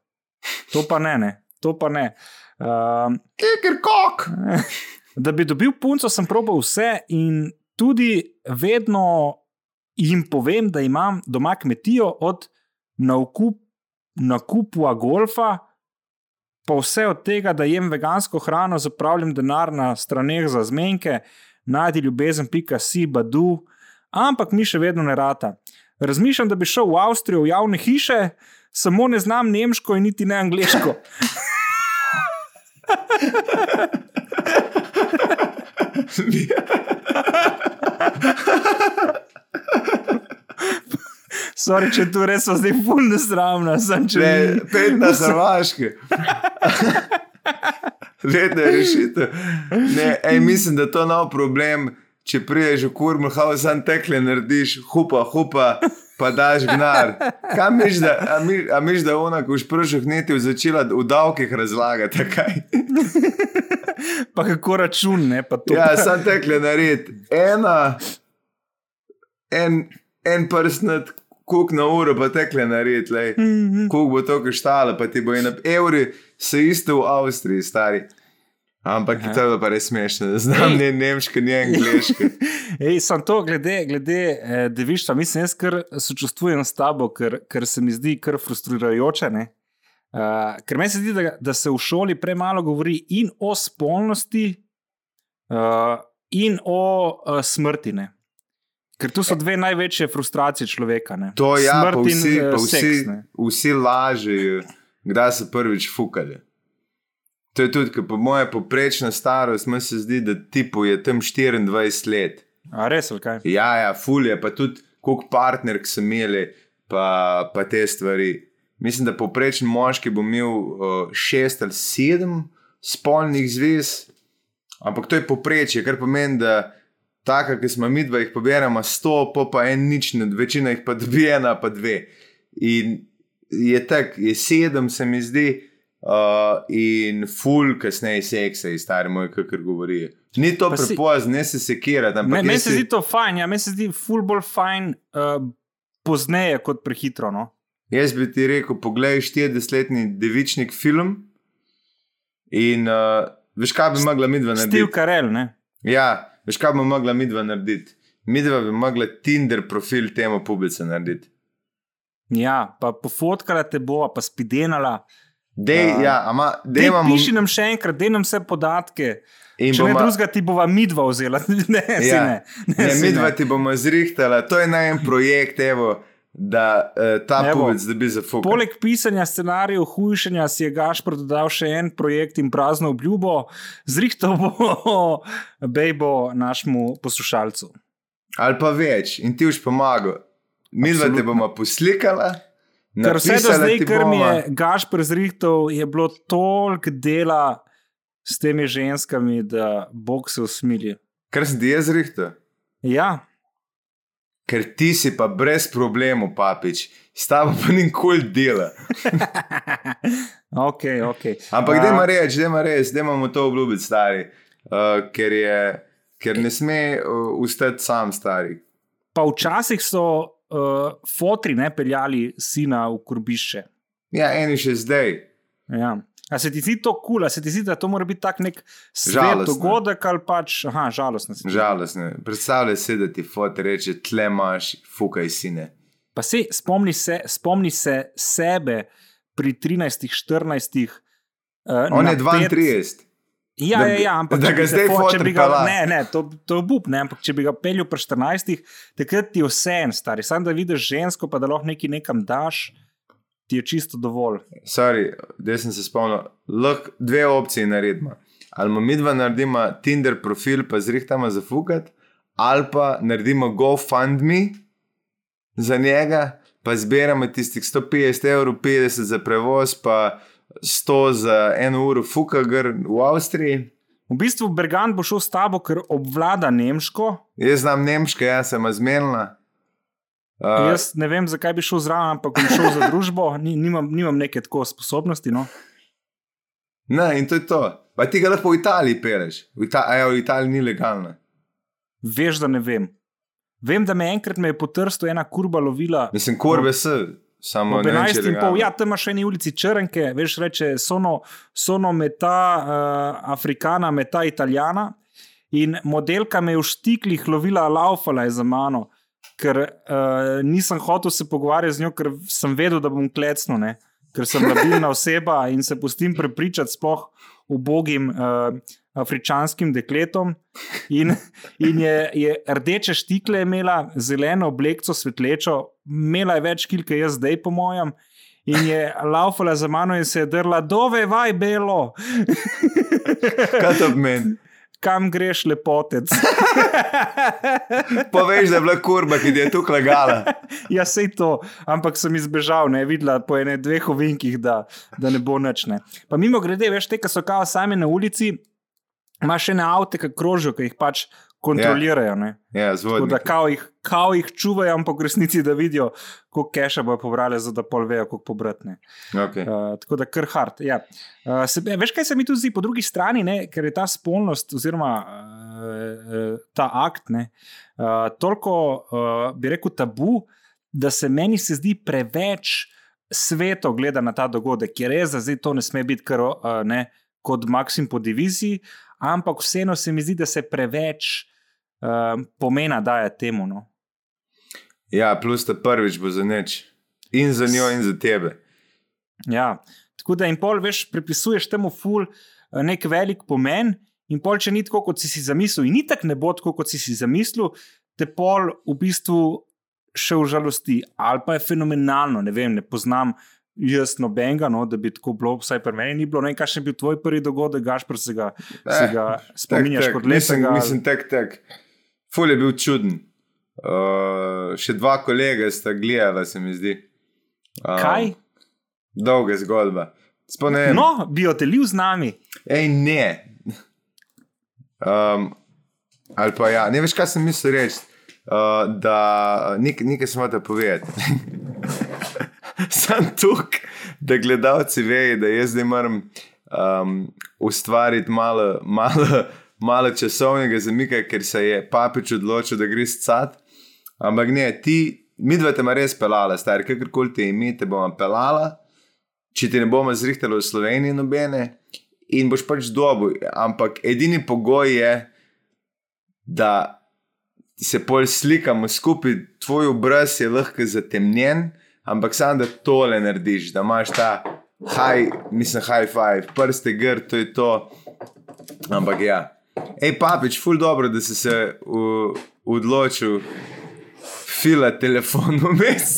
To pa ne, ne. to pa ne. Um, Kiker kok! da bi dobil punco, sem probal vse in tudi vedno jim povem, da imam doma kmetijo od nakup, nakupa golfa, pa vse od tega, da jem vegansko hrano, zapravljam denar na straneh za zmenke, najdi ljubezen, pika si, badu, ampak mi še vedno ne rata. Razmišljam, da bi šel v Avstrijo v javne hiše, samo ne znam nemško in niti ne angliško. Sorry, če tu res so zdaj fulno sramna, sem če Ne, pet na Hrvaške. Vedno je rešitev. Ne, ej, mislim, da to je nov problem. Če priješ v kurmu, hao sam tekle narediš, hupa, hupa, pa daš gnar. Kam miš, da, a mi- a miš, da ona, ko už prših neti začela v davkih razlagati, kaj? pa kako račun, ne pa to. Ja, sam tekle naredi. Ena, en, en prstnet, kuk na uro, pa tekle naredi, lej. Mhm. Kuk bo to koštalo, pa ti bo in evri, se isto v Avstriji, stari. Ampak Aha. to je pa res smešno, ne znam ni nemško, ni angliško. Ej, sem to, glede, glede eh, devištva, mislim, jaz kar sočustvujem s tabo, ker, ker se mi zdi kar frustrirajoče. ne. Uh, ker meni se zdi, da, da se v šoli premalo govori in o spolnosti, uh, in o uh, smrti. Ne? Ker tu so dve največje frustracije človeka. Ne? To ja, pa Smrt in, vsi, eh, pa vsi, seks, ne. vsi lažejo, kdaj so prvič fukali. To je tudi, po moje poprečna starost, meni se zdi, da tipu je tam 24 let. A res, kaj? Ja, ja, fulje, pa tudi koliko partnerk so imeli, pa, pa te stvari. Mislim, da poprečen moški bo imel uh, šest ali sedem spolnih zvez, ampak to je poprečje, kar pomeni, da taka, ki smo mi dva, jih poberemo sto, pa pa en nič, ne, večina jih pa dobi ena, pa dve. In je tako, je sedem, se mi zdi, uh, in ful, kasneje seksa, je stari moj, kakor govori. Ni to prepozno, ne se sekirati, Me- Meni jaz se zdi to fajn, ja, meni se zdi ful bolj fajn uh, pozneje kot prehitro. No? Jaz bi ti rekel, poglej 40-letni devičnik film in uh, veš, kaj bi mogla midva Steve narediti. Carell, ne? Ja, veš, kaj bi mogla midva narediti. Midva bi mogla Tinder profil temu publice narediti. Ja, pa pofotkala te bo, pa spidenala. Dej, Ja. ja, ama, dej Dej, imamo, piši nam še enkrat, dej nam vse podatke. in Če ne boma- drugega, ti bova midva vzela. Ne, ja. Ne. ne, Ne, midva ne. ti bomo zrihtala, to je naj en projekt, evo, da uh, ta Evo, pubec dobi za fuk. Poleg pisanja scenarijev, hujšanja si je Gašpor dodal še en projekt in prazno obljubo, zrihtal bo bejbo našemu poslušalcu. Ali pa več, in ti už pomaga. Midva te Absolutno. bomo poslikala. Ker vse do zdaj, kar mi je Gašpor zrihtal, je bilo toliko dela s temi ženskami, da Bog se usmili. Kar sem ti jaz zrihtal. Ja, Ker ti si pa brez problemov, papič, s tabo pa nikoli dela. ok, ok. Ampak da ima reči, da ima res, da imamo to obljubiti, stari, uh, ker, je, ker ne sme uh, ustati sam, stari. Pa včasih so uh, fotri ne peljali sina v kurbišče. Ja, eni še zdaj. Ja. A se ti zdi to kul, cool? a se ti zdi, da to mora biti tak nek svet dogodek ali pač, aha, žalostno. zdi. Žalostno. je. Predstavljaj si, da ti foto reče, tle imaš, fukaj sine. Pa se spomni se, spomni se sebe pri 13, 14. Uh, On je 32. Ja, Da ja, ja, ampak da ga zdaj fo- če fotor bi ga, ne, ne, to, to je bup, ne, ampak če bi ga peljal pri 14, takrat ti je vse en stari. Sam da vidiš žensko, pa da lahko nekaj nekam daš, ti je čisto dovolj. Sorry, da sem se spomnil. Lahko dve opcije naredimo. Ali bomo mi dva naredimo Tinder profil, pa zrihtamo za fukat, ali pa naredimo GoFundMe za njega, pa zbiramo tistih 150 evrov, 50 za prevoz, pa 100 za eno uro fuka gr v Avstriji. V bistvu Bergan bo šel s tabo, ker obvlada nemško. Jaz znam nemško, jaz sem zmenila. Uh, Jaz ne vem, zakaj bi šel zraven, ampak bom šel za družbo, Ni, nimam, nimam neke tako sposobnosti. No. ne, in to je to. Pa ti ga lahko v Italiji peleš. V, Ita a ja, v Italiji ni legalno. Veš, da ne vem. Vem, da me enkrat me je po trstu ena kurba lovila. Mislim, kurbe se, samo če 11 je in pol, ja, tam imaš eni ulici Črnke, veš, reče, sono, sono meta uh, afrikana, meta italijana. In modelka me je v štiklih lovila, laufala je za mano, ker uh, nisem hotel se pogovarjati z njo, ker sem vedel, da bom klecnil, ne? ker sem labilna oseba in se pustim prepričati sploh ubogim uh, afričanskim dekletom. In, in je, je rdeče štikle imela, zeleno obleko, svetlečo, imela je več kilke, jaz zdaj, po mojem. In je laufala za mano in se je drla, dove, vaj, belo, Kaj to pomeni? Kam greš, lepotec. Poveš, da je bila kurba, ki je tukaj lagala. ja, sej to, ampak sem izbežal, ne videla po ene dveh ovinkih, da, da ne bo nič. Ne. Pa mimo grede, veš, te, ki so kao sami na ulici, imaš še ne avte, ki krožijo, ki jih pač kontrolirajo. Ne. Ja, Tako zvodno. da kao jih, kao jih čuvajo, ampak v resnici da vidijo, koliko keša bojo pobrali, za da pol vejo, koliko pobratne. Okay. Uh, tako da kar hard. Ja. Uh, se, veš, kaj se mi tu zdi po drugi strani, ne? ker je ta spolnost, oziroma uh, uh, ta akt, ne, uh, toliko, uh, bi rekel, tabu, da se meni se zdi preveč sveto gleda na ta dogodek, ker res, da zdaj to ne sme biti kar, uh, ne, kot maksim po diviziji, ampak vseeno se mi zdi, da se preveč uh, pomena daje temu. No. Ja, plus ta prvič bo za nič. In za njo, in za tebe. Ja, tako da in pol, veš, pripisuješ temu ful eh, nek velik pomen, in pol, če ni tako, kot si si zamislil, in itak ne bo tako, kot si si zamislil, te pol v bistvu še užalosti, ali pa je fenomenalno, ne vem, ne poznam. Jaz nobenega, no, da bi tako bilo, vsaj pri meni ni bilo. Ne vem, kakšen je bil tvoj prvi dogodek, Gašpr, se ga, se ga spominjaš kot Mislim, lepega. mislim, tek, tek. Ful je bil čuden. Uh, še dva kolega sta gledala, se mi zdi. Um, Kaj? Dolga zgodba. Spomnim. No, bi jo delil z nami. Ej, ne. Um, ali pa ja, ne veš, kaj sem mislil reči. Uh, da nek, nekaj sem hotel povedati. sem tukaj, da gledalci vejo, da jaz zdaj moram um, ustvariti malo, malo, malo časovnega zamika, ker se je papič odločil, da gre scat. Ampak ne, ti, mi dva te ma res pelala, stari, kakorkoli te ime, te bomo pelala, če ti ne bomo zrihtali v Sloveniji nobene in boš pač dobil. Ampak edini pogoj je, da se pol slikamo skupaj, tvoj obraz je lahko zatemnjen, ampak samo da tole narediš, da imaš ta high, mislim, high five, prste gr, to je to. Ampak ja. Ej, papič, ful dobro, da si se v, odločil fila telefon vmes.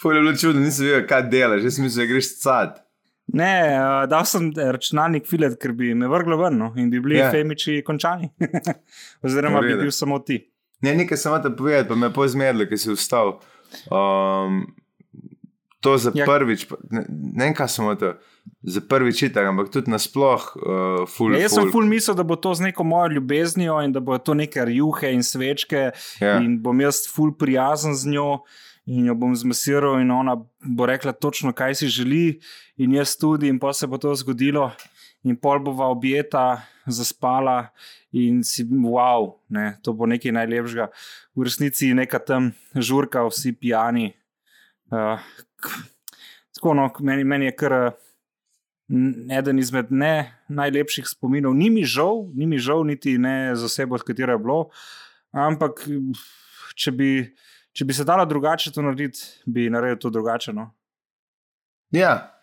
Ful je bilo čudno, nisem vedel, kaj delaš, jaz sem mislil, da greš cat. Ne, uh, dal sem računalnik filet, ker bi me vrglo ven no, in bi bili Ja. yeah. femiči končani. Oziroma, bi bil samo ti. Ne, nekaj sem hotel povedati, pa me je pozmedlo, ker si vstal. Um, to za Ja. ja. prvič, ne, ne vem, kaj sem hotel, za prvič itak, ampak tudi nasploh, uh, ful. Ja, jaz sem ful mislil, da bo to z neko mojo ljubeznijo in da bo to neke rjuhe in svečke Ja. in bom jaz ful prijazen z njo. In jo bom zmasiral, in ona bo rekla točno, kaj si želi, in jaz tudi, in pa se bo to zgodilo, in pol bova objeta, zaspala, in si wow, ne, to bo nekaj najlepšega. V resnici je neka tam žurka, vsi pijani. Uh, tako, no, meni, meni je kar uh, eden izmed ne najlepših spominov. Ni mi žal, ni mi žal, niti ne za osebo, od katere je bilo, ampak če bi. če bi se dalo drugače to narediti, bi naredil to drugače. No? Ja.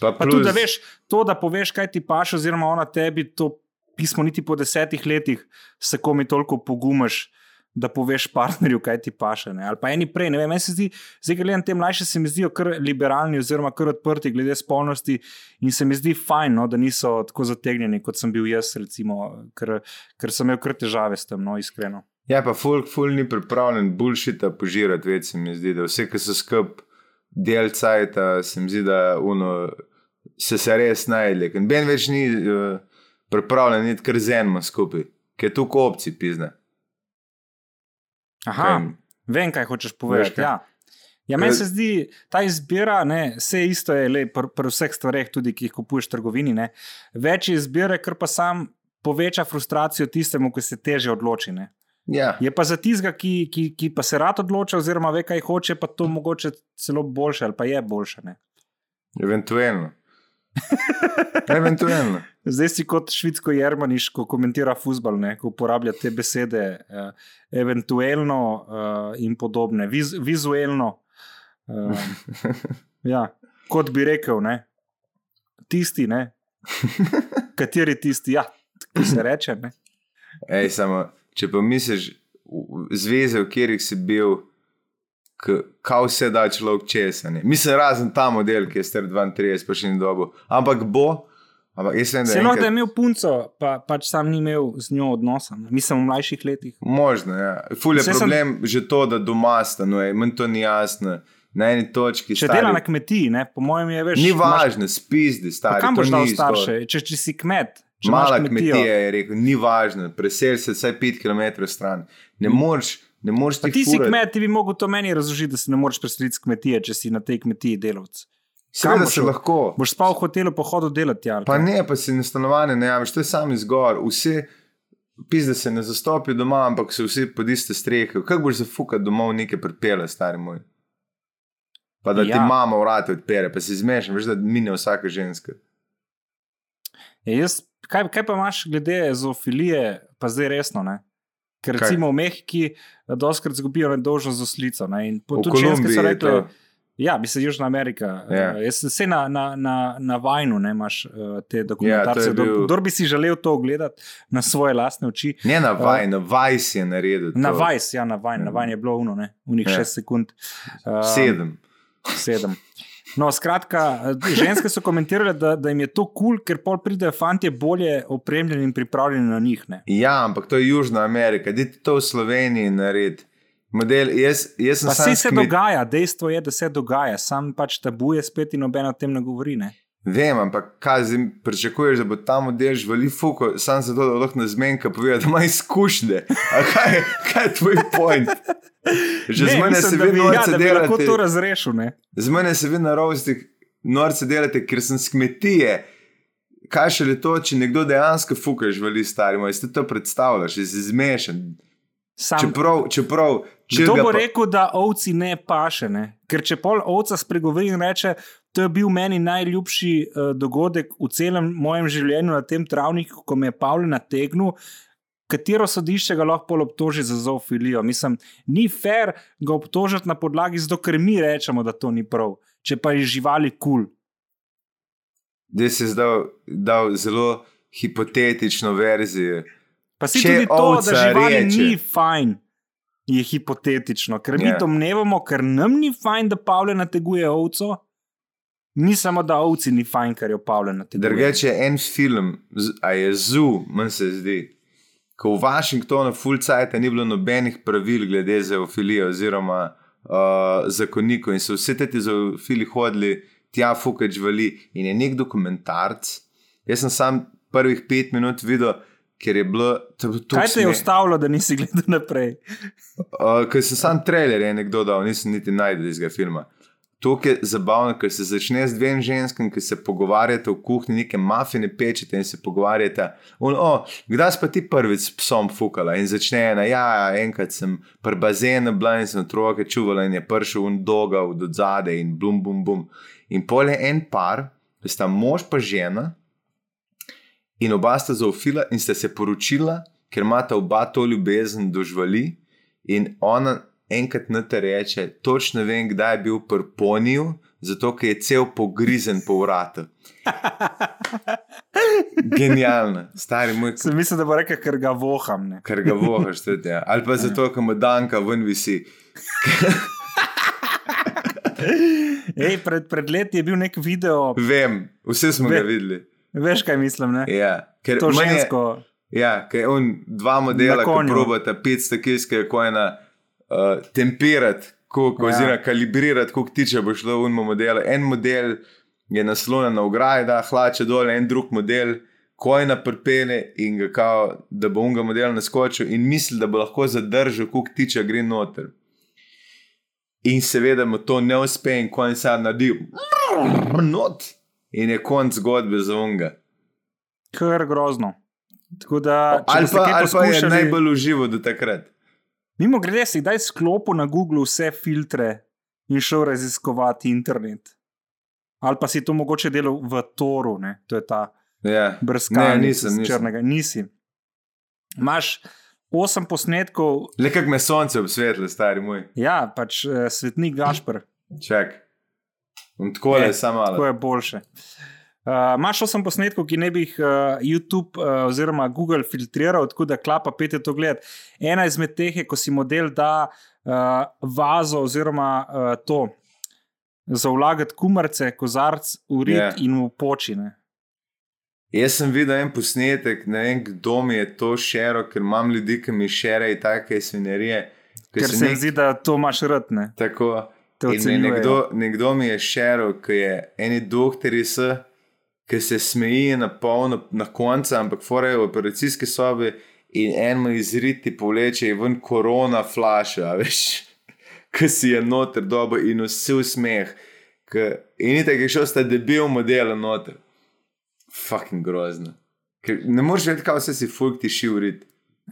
Pa Pa tudi, da veš, to, da poveš, kaj ti paše, oziroma ona tebi to pismo, niti po desetih letih, se komi toliko pogumaš, da poveš partnerju, kaj ti paše. Ne? Ali pa eni prej. Ne vem, meni se zdi, zdaj gledam te mlajše, se mi zdijo kar liberalni, oziroma kar odprti glede spolnosti. In se mi zdi fajn, no, da niso tako zategnjeni, kot sem bil jaz, recimo, ker, ker sem imel kar težave s tem, no, iskreno. Ja, pa folk, ful ni pripravljen bullshita požirati, se mi zdi, da vse, ki so skup del cajta, se mi zdi, da uno, se se res najdli. Ker Ben več ni uh, pripravljen iti kar z enim skupaj, ker je tu kopci pizne. Aha, Kaj- vem, kaj hočeš povedati. kaj? Ja. Ja, meni Kaj- se zdi, ta izbira, ne, vse isto je le pri, pri vseh stvareh, tudi ki jih kupuješ v trgovini. Ne. Več izbire, ker pa sam poveča frustracijo tistemu, ki se teže odloči. Ne. Ja, Je pa za tistega, ki, ki, ki pa se rad odloča, oziroma ve, kaj hoče, pa to mogoče celo boljše ali pa je boljše. Ne. eventualno. eventualno. Zdaj si kot švitsko jermaniš, ko komentira futbol, ko uporablja te besede, uh, eventualno uh, in podobne, Viz, vizualno. Uh, ja, kot bi rekel, ne? tisti, ne? kateri tisti, ja, ki se reče. Ne? Ej, samo, če pa misliš, zveze, v katerih si bil, kaj vse da človek česanje. Mislim, razen ta model, ki je star 32, pa še ni dobo. Ampak bo, ampak jaz vem, da je Celo da enkrat- je imel punco, pa pač sam ni imel z njo odnosa, ne. mislim v mlajših letih. Možno, ja. Ful je sem- problem sem... že to, da doma stanuje, meni to ni jasno. Na eni točki Če stari, dela na kmetiji, ne, po mojem je več. Ni važno, spizdi, Pa stari. kam to boš dal starše, če, če si kmet? Če imaš Mala kmetija je rekel, ni važno, presel se vsaj 5 km stran. Ne moreš, ne moreš ti ti si furat. kmet, ti bi mogel to meni razložiti, da se ne moreš preseliti s kmetije, če si na tej kmetiji delavc. Seveda boš se lahko. Boš spal v hotelu, pohodil delati. Ja, Pa kaj? ne, pa si na stanovanje ne javiš, to je sam izgor. Vse, pizde se ne zastopijo doma, ampak so vsi pod iste strehe. Kako boš zafukal domov neke pripele, stari moj? Pa da ja. ti mama vrate odpere, pa si zmešan, veš, da mine vsaka ženska. Ja, jaz, kaj, kaj pa imaš glede zoofilije, pa zdaj resno? Ne? Ker Kaj? recimo v Mehiki doskrat zgubijo nedolžno z oslico. Ne? Tudi ženske so je rekle, to. ja, bi se Južna Amerika. Ja. Uh, jaz sem se na, na, na, na vajnu, ne imaš uh, te Ja, dokumentarce. je Kdor bil- Kdor bi si želel to ogledati na svoje lastne oči. Ne na vaj, na vaj si je naredil. Na to. Vajs, ja, na Vajn, na Vajn je bilo uno, ne, unih Ja. šest sekund. Uh, Sedem. sedem. No, skratka, ženske so komentirale, da, da jim je to kul, cool, ker pol pridejo fanti bolje opremljeni in pripravljeni na njih. Ne. Ja, ampak to je Južna Amerika, dite to v Sloveniji narediti. Model, jaz, jaz Pa se kmet- dogaja, dejstvo je, da se dogaja, sam pač tabuje spet in noben o tem ne govori. Ne. Vem, ampak kaj zdaj pričakuješ, da bo ta model živeli fuko, samo zato, da lahko na zmenka pove, da ima izkušnje. A kaj, kaj je tvoj point? Že z mene se vedno ja, norce lahko delate. to razrešil. Ne. Z mene se vedno norce delate, ker sem s kmetije. Kaj še le to, če nekdo dejansko fuka živeli stari, moj, si to predstavljaš, si zmešan. Sam, Čeprav, čeprav, če Kdo bo pa- rekel, da ovci ne paše? Ne? Ker če pol ovca spregovori in reče, to je bil meni najljubši uh, dogodek v celem mojem življenju na tem travniku, ko me je Pavle nategnil. Katero sodišče ga lahko obtoži za zoofilijo? Mislim, ni fair ga obtožiti na podlagi zato, ker mi rečemo, da to ni prav, če pa je živali kul. Cool. da si zdal dal zelo hipotetično verzijo. Pa si Če tudi to, da živali reče- ni fajn, je hipotetično, ker mi Ja. domnevamo, ker nam ni fajn, da Pavle nateguje ovco. Ni samo, da ovci ni fajn, ker jo Pavle nateguje. Drugače je en film, a je zu, meni se zdi. Ko v Washingtonu, Fulcajta, ni bilo nobenih pravil glede zoofilije oziroma uh, zakonikov in so vse te zoofili hodili tja, fukač živali. In je nek dokumentarc. Jaz sem sam prvih pet minut videl, ker je bilo to. je toliko Kaj te je ustavilo, da nisi gledal naprej? Uh, ker sem sam trailer je nekdo dal, nisem niti najdel iz tega filma. To je zabavno, ker se začne z dvem ženskam, ki se pogovarjate v kuhinji, neke mafine pečete in se pogovarjate. On, oh, kdaj si pa ti prvič s psom fukala? In začne ena, ja, ja, enkrat sem pri bazenu bila in sem otroke čuvala in je prišel un doga od zadaj in bum, bum, bum. In pol je en par, sta mož pa žena in oba sta zoofila in sta se poročila, ker imata oba to ljubezen do živali. In ona enkrat na te reče, točno vem, kdaj je bil pri poniju, zato ker je cel pogrizen po vratu. Genialno, stari moj. Sem mislil, da bo rekel, ker ga voham. Ne? Ker ga vohaš, tudi. Ja. Ali pa zato, ker mu danka ven visi. Ej, pred, pred leti je bil nek video. Vem, vse smo Ve, ga videli. Veš, kaj mislim? Ja, ker to žensko. Je, ja, ker on dva modela, ki probata 500 kilske, ko je na uh, temperat, koliko, ja. oziroma kalibrirati, koliko tiče bo šlo v unmo modelu. En model je naslonjen na ograji, da hlače dol, en drug model, ko je na prpele in ga kao, da bo unga model naskočil in misli, da bo lahko zadržal, koliko tiče gre noter. In seveda mu to ne uspe, in ko je sad naredil, not, in je konc zgodbe za unga. Kar grozno. Da, ali pa, ali pa je najbolj uživo do takrat. Mimo grede, si kdaj sklopil na Google vse filtre in šel raziskovati internet ali pa si to mogoče delal v Toru, ne? to je ta yeah. ne, nisem, nisem. črnega. Nisi. Imáš osem posnetkov. Le kako me sonce obsvetli, stari moj. Ja, pač uh, svetnik Gašpr. Čak. Tako je, samo malo. Tako je boljše. Uh, Máš osem posnetkov, ki ne bi jih uh, YouTube uh, oziroma Google filtriral, tako da klapa pete to gled. Ena izmed teh je, ko si model da uh, vazo oziroma uh, to za vlagati kumarce, kozarc, urit yeah. Ja. in v počine. Jaz sem videl en posnetek, ne vem, kdo mi je to šero, ker imam ljudi, ki mi šerejo take svinerije. Ker se mi nek... zdi, da to imaš rtne. Tako. Nekdo, nekdo mi je šero, ki je eni doktori, ki se smeji na polno, na koncu, ampak forejo v operacijski sobi in eno izriti povleče ven korona flaša, veš ki si je noter dobo in vse v smeh. In tako je šel, sta debil model noter. Fucking grozno. Ker ne moreš vedeti, kaj vse si fuck ti šil rit.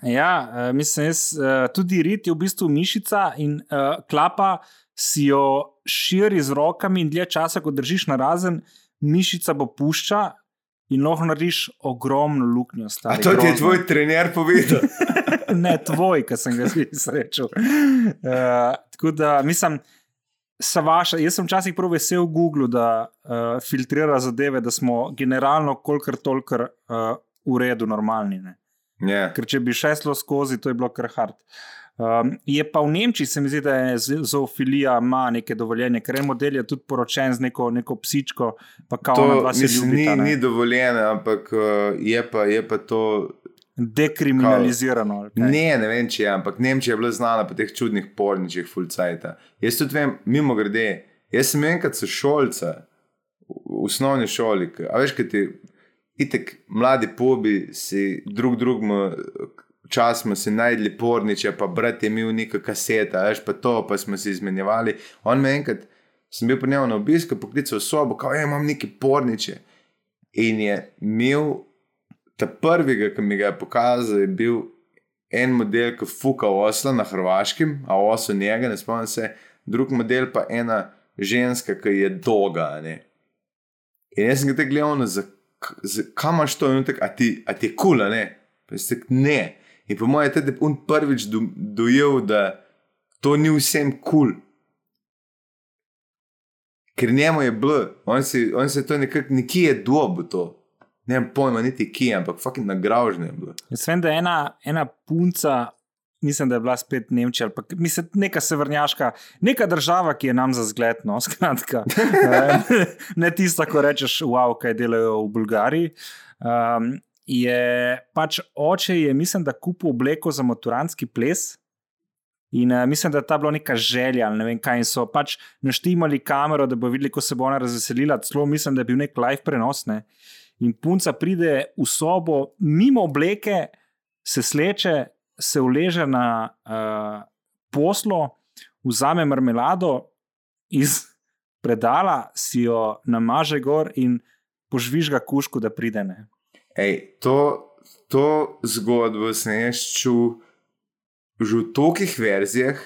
Ja, uh, mislim, jaz, uh, tudi rit je v bistvu mišica in uh, klapa si jo širi z rokami in dlje časa, ko držiš na razen, mišica bo pušča in lahko narediš ogromno luknjo. A to ti je tvoj trener povedal? ne tvoj, ki sem ga srečal. Uh, tako da, mislim, vaša, jaz sem včasih prav vesel Google, da uh, filtrira zadeve, da smo generalno, kolikor toliko uh, v redu, normalni. Yeah. Ja. Ker če bi šlo skozi, to je bilo kar hard. Um, je pa v Nemčiji, se mi zdi, da je zoofilija, ima neke dovoljenje, ker je model je tudi poročen z neko, neko psičko. To mislim, ljubita, ni, ni dovoljeno, ampak uh, je, pa, je pa to dekriminalizirano. Ne, ne vem, če je, ampak Nemčija je bila znana po teh čudnih porničih, fulcajta. Jaz tudi vem, mimo grede, jaz sem enkrat so šolca v osnovni šoli, a veš, kaj ti, itek, mladi pobi si drug drugmu. Čas smo si najdli porniče, pa brat je imel neka kaseta, veš pa to, pa smo si izmenjevali. On me enkrat, sem bil pri njemu na obisku, poklical sobo, kao, imam neki porniče. In je imel ta prvi, ki mi ga je pokazal, je bil en model, ki fuka osla na Hrvaškem, a osla njega, ne spomnim se, drug model pa ena ženska, ki je dolga. Ne? In jaz sem ga te gledal, kam imaš to, in tako, a ti, a ti je kul, ne? Pa si tak, ne. In po mojem, je on prvič do, dojel, da to ni vsem kul. Ker njemu je bilo, on se je to nekako, nekje je dobo to ne vem pojma, niti ki, ampak fucking nagražen je bil. Jaz vem, da je ena, ena punca, mislim, da je bila spet Nemčija, ali mislim, neka severnjaška, neka država, ki je nam za zgled, no, skratka. ne tista, ko rečeš, wow, kaj delajo v Bulgariji. Um, je pač oče, je, mislim, da kupil obleko za motorantski ples. In uh, mislim, da je ta bila neka želja, ne vem kaj. In so pač naštimali kamero, da bo videli, ko se bo ona razveselila. Celo mislim, da je bil nek live prenos. Ne. In punca pride v sobo, mimo obleke, se sleče, se uleže na uh, poslo, vzame marmelado iz predala, si jo namaže gor in požvižga kušku, da pride. Ej, to, to zgodbo sem jaz čutil že v tolikih verzijah.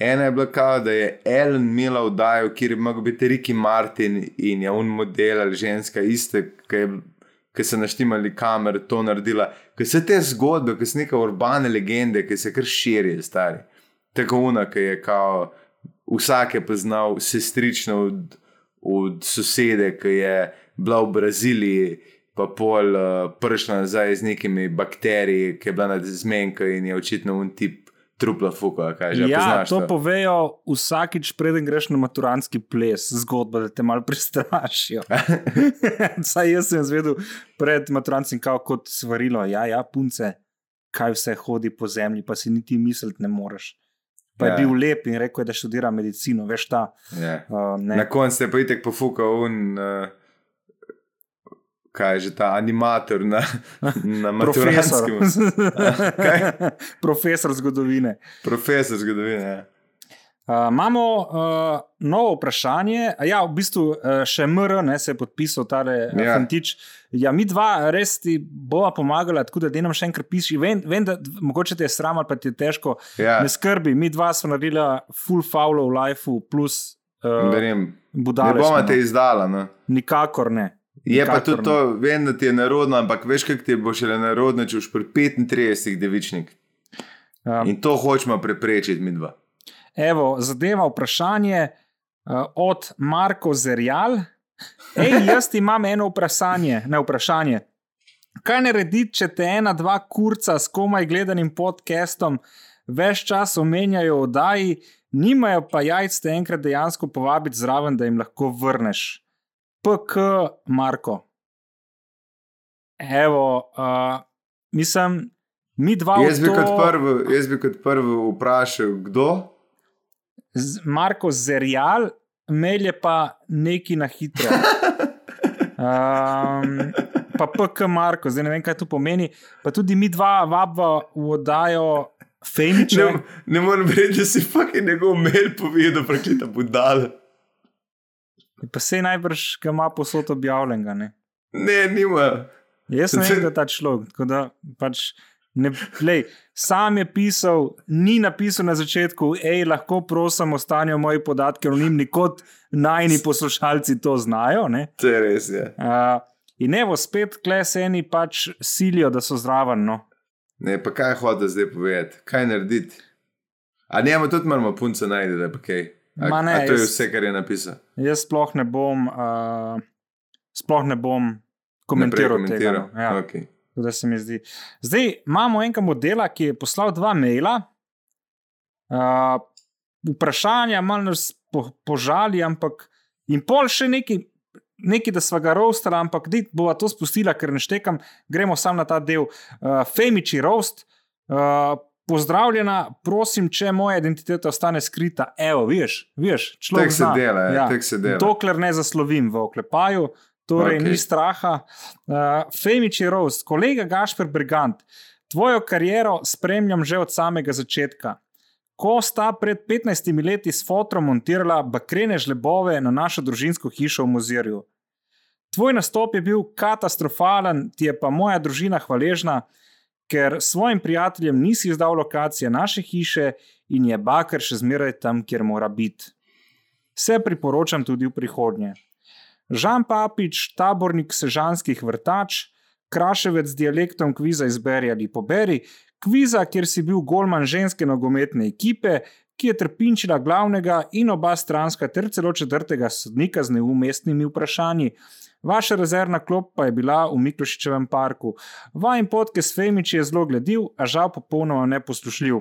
Ena je bila, kao, da je Ellen imela vdajo, kjer je mogel biti Ricky Martin in je un model ali ženska, iste, ki je ki so naštemali kamer, to naredila. Ker se te zgodbe, ki so neke urbane legende, ki se kar širijo, stari. tako una, ki je kao, vsak je poznal sestrično od, od sosede, ki je bila v Braziliji, pa pol uh, prišla nazaj z nekimi bakteriji, ki je bila nad zmenka in je očitno un tip trupla fuka. Kaj, že, Ja, poznaš to povejo vsakič, preden greš na maturantski ples, zgodba, da te malo prestrašijo. Saj jaz sem zvedel pred maturantskim kao kot svarilo, ja, ja, punce, kaj vse hodi po zemlji, pa si niti misliti ne moreš. Pa je Ja. bil lep in rekel, je, da študira medicino, veš ta. Ja. Uh, ne. Na koncu je pa itek pofukal un. Uh, Kaj je že ta animator na, na? Kaj? Profesor zgodovine. Profesor zgodovine. Ja. Uh, imamo uh, novo vprašanje. Ja, v bistvu uh, še MR ne, se je podpisal ta Ja. fantič. Ja, mi dva res ti bova pomagala, tako da denam še enkrat piši. Vem, vem, da mogoče ti je sram ali pa ti je težko. Ja, Ne skrbi, mi dva smo naredila full foul v lifeu, plus uh, verjem. Ne budale. bomo smo, te no. izdala. No. Nikakor ne. Je pa tudi to, vem, da ti je narodno, ampak veš, kako ti bo šele narodno, če boš pri 35 devičnik. Um, In to hočemo preprečiti, mi dva. Evo, zadeva vprašanje uh, od Marko Zerjal. Ej, jaz imam eno vprašanje, ne vprašanje. Kaj narediti, če te ena, dva kurca s komaj gledanim podcastom več čas omenjajo v oddaji, nimajo pa jajc te enkrat dejansko povabiti zraven, da jim lahko vrneš? PK Marko. Evo, uh, mislim, mi dva Jaz bi, to- kot prvi, jaz bi kot prvi vprašal, kdo? Z Marko Zerjal, mail je pa neki na hitro. Um, pa PK Marko, zdaj ne vem, kaj to pomeni. Pa tudi mi dva vabva v oddajo Femiče. Ne, ne morem verjeti, da si fucking njegov mail povedal, preklita budala. Pa se najbrž ga ima posod objavljenega. Ne? Ne, nima. Jaz ne vem, da ta človek. Da, pač, ne, lej, sam je pisal, ni napisal na začetku, hej, lahko prosim, ostanijo moji podatki anonimni, kot najni poslušalci to znajo. Ne? To je res. Je. Uh, in evo, spet kleseni pač silijo, da so zraven. No. Ne, pa kaj hoče zdaj povedati, kaj narediti? A njemu tudi moramo punce najti, da je pa kaj. A, ne, a to je jaz- vse, kar je napisal. Jaz sploh ne bom, uh, sploh ne bom komentiral Naprej tega. no. Ja, Okay. da se mi zdi. Zdaj imamo enega modela, ki je poslal dva maila. Uh, vprašanja, malo nas po, požali, ampak in pol še neki. Nekaj, da smo ga roastali, ampak da bova to spustila, ker ne štekam, gremo sam na ta del. Uh, Femiči roast, uh, pozdravljena, prosim, če moja identiteta ostane skrita. Evo, veš, veš, človek Tek se zna. dela, ja, tek se dela. Dokler ne zaslovim v oklepaju, torej okay. ni straha. Uh, Femič je roast, kolega Gašper Brigant, tvojo kariero spremljam že od samega začetka. Ko sta pred 15 leti s fotrom montirala bakrene žlebove na našo družinsko hišo v Mozirju. Tvoj nastop je bil katastrofalen, ti je pa moja družina hvaležna, ker svojim prijateljem nisi izdal lokacije naše hiše in je baker še zmeraj tam, kjer mora biti. Vse priporočam tudi v prihodnje. Žan Papič, tabornik sežanskih vrtač, kraševec z dialektom kviza izberi ali poberi, kviza, kjer si bil golman ženske nogometne ekipe, ki je trpinčila glavnega in oba stranska ter celo četrtega sodnika z neumestnimi vprašanji. Vaša rezervna klop pa je bila v Miklošičevem parku. Vajen podcast Femič je zelo gledil, a žal popolnoma neposlušljiv.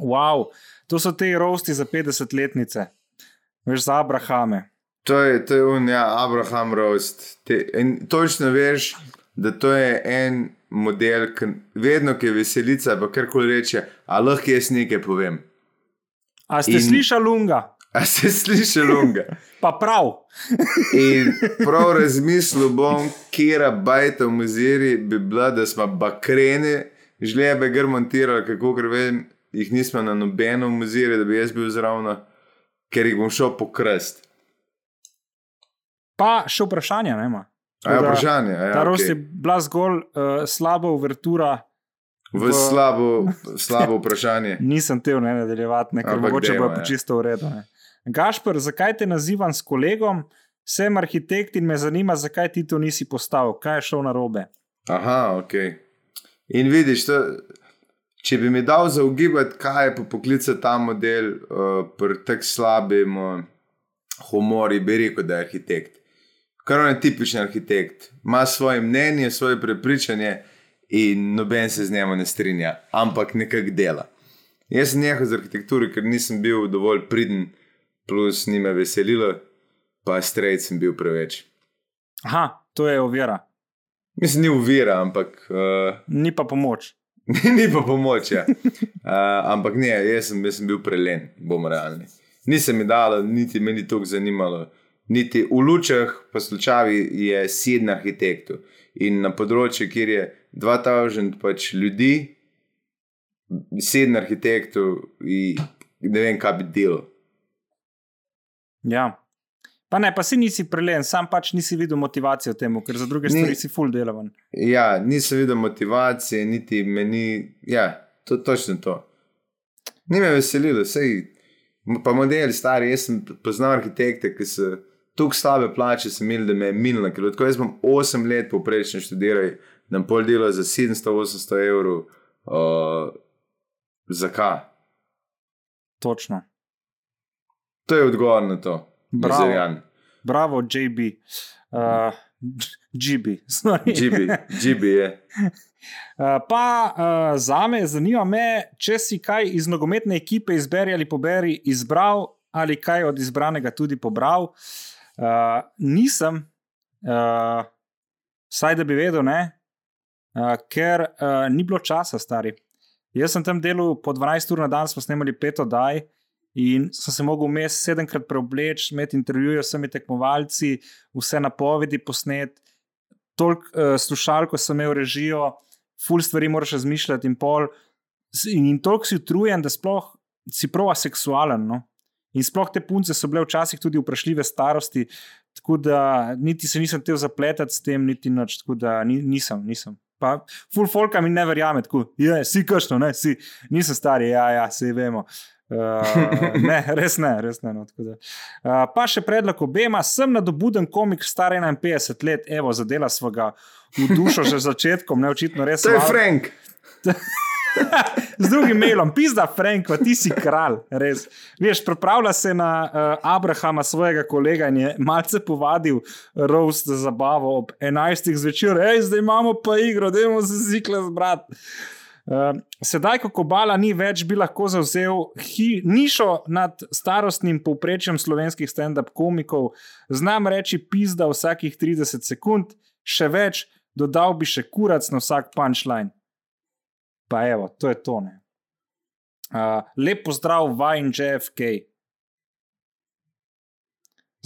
Wow, to so te rosti za 50-letnice, veš za Abrahame. To je, to je un, ja, Abraham Roast. Te, in točno veš, da to je en model, ki vedno, ki je veselica, pa karkoli reče, a lahko jaz nekaj povem. A ste In- slišali lunga? A se sliši lunga? Pa prav. In prav razmislil bom, kera bajta v muziri bi bila, da smo bakrene žlebe gr montirali, kako ker vem, jih nismo na nobeno v muziri, da bi jaz bil zraven, ker jih bom šel po krst. Pa še vprašanja nema. A je Tako da vprašanje? Ja, Ta rost je okay. bila zgolj uh, slaba uvertura. V slabo, slabo vprašanje. Nisem te v ne nadaljevati, ne, ker Ampak mogoče dajmo, bo pa ja. čisto v redu. Ne. Gašpr, zakaj te nazivam s kolegom? Sem arhitekt in me zanima, zakaj ti to nisi postavil, kaj je šlo na robe. Aha, ok. In vidiš, to, če bi mi dal za ugibati, kaj je po poklicu ta model, uh, pri tako slabem uh, humorju, bi rekel, da je arhitekt. Kar on je tipičen arhitekt, ima svoje mnenje, svoje prepričanje in noben se z njim ne strinja, ampak nekako dela. Jaz sem nehal z arhitekturo, ker nisem bil dovolj pridn, plus ni me veselilo, pa strejc sem bil preveč. Aha, to je ovira. Mislim, ni uvira, ampak. Uh, ni pa pomoč. ni pa pomoč. Ja. Uh, ampak ne, jaz sem, jaz sem bil prelen, bomo realni. Nisem mi dal, niti me ni toliko zanimalo. Niti v lučah, pa slučavi, je sedem arhitektov. In na področju, kjer je 2000 pač ljudi, sedem arhitektov, in ne vem, kaj bi delal. Ja. Pa ne, pa si nisi prelen, sam pač nisi videl motivacije v tem, ker za druge stvari Ni, si full delavan. Ja, nisem videl motivacije, niti meni, ja, to je točno to. Ni me veselilo, sej, pa model stari, jaz sem poznal arhitekte, ki so tukaj slabe plače, sem imel, da me je milno, ker tako jaz bom 8 let poprečno študiral, da pol delo za 700-800 evrov, uh, zakaj? Točno. To je odgovor na to. Bravo, Bravo JB. Uh, GB, GB, GB je. Uh, pa uh, za me, zanima me, če si kaj iz nogometne ekipe izberi ali poberi, izbral ali kaj od izbranega tudi pobral. Uh, nisem, uh, saj da bi vedel, ne, uh, ker uh, ni bilo časa, stari. Jaz sem tam delal po 12 ur na dan, smo snemali pet oddaj. In sem se mogel vmes sedemkrat preobleči, imeti intervjuje s vsemi tekmovalci, vse napovedi posnet, toliko uh, slušalko sem imel režijo, full stvari moraš razmišljati in pol. In, in toliko si utrujen, da sploh si prava seksualen. No? In sploh te punce so bile včasih tudi vprašljive starosti, tako da niti se nisem tev zapletati s tem, niti noč, tako da ni, nisem, nisem. Pa, full folka mi ne verjame, tako, je, si kašno, ne, si, nisem star, ja, ja, se vemo. Uh, ne, res ne, res ne. No, uh, pa še predlog obema, sem nadobuden komik, star 51 let, evo, zadela smo ga v dušo že začetkom, ne očitno res. To je Frank. Z drugim mailom, pizda, Frank, ti si kralj, res. Veš, pripravlja se na uh, Abrahama, svojega kolega, in je malce povadil roast za zabavo ob 11. zvečer, hej, zdaj imamo pa igro, da imamo se zikle zbrati. Uh, sedaj, ko Kobala ni več, bi lahko zauzel hi, nišo nad starostnim povprečjem slovenskih stand-up komikov, znam reči pizda vsakih 30 sekund, še več, dodal bi še kurac na vsak punčline. Pa evo, to je tone. Uh, lep pozdrav, vajen JFK.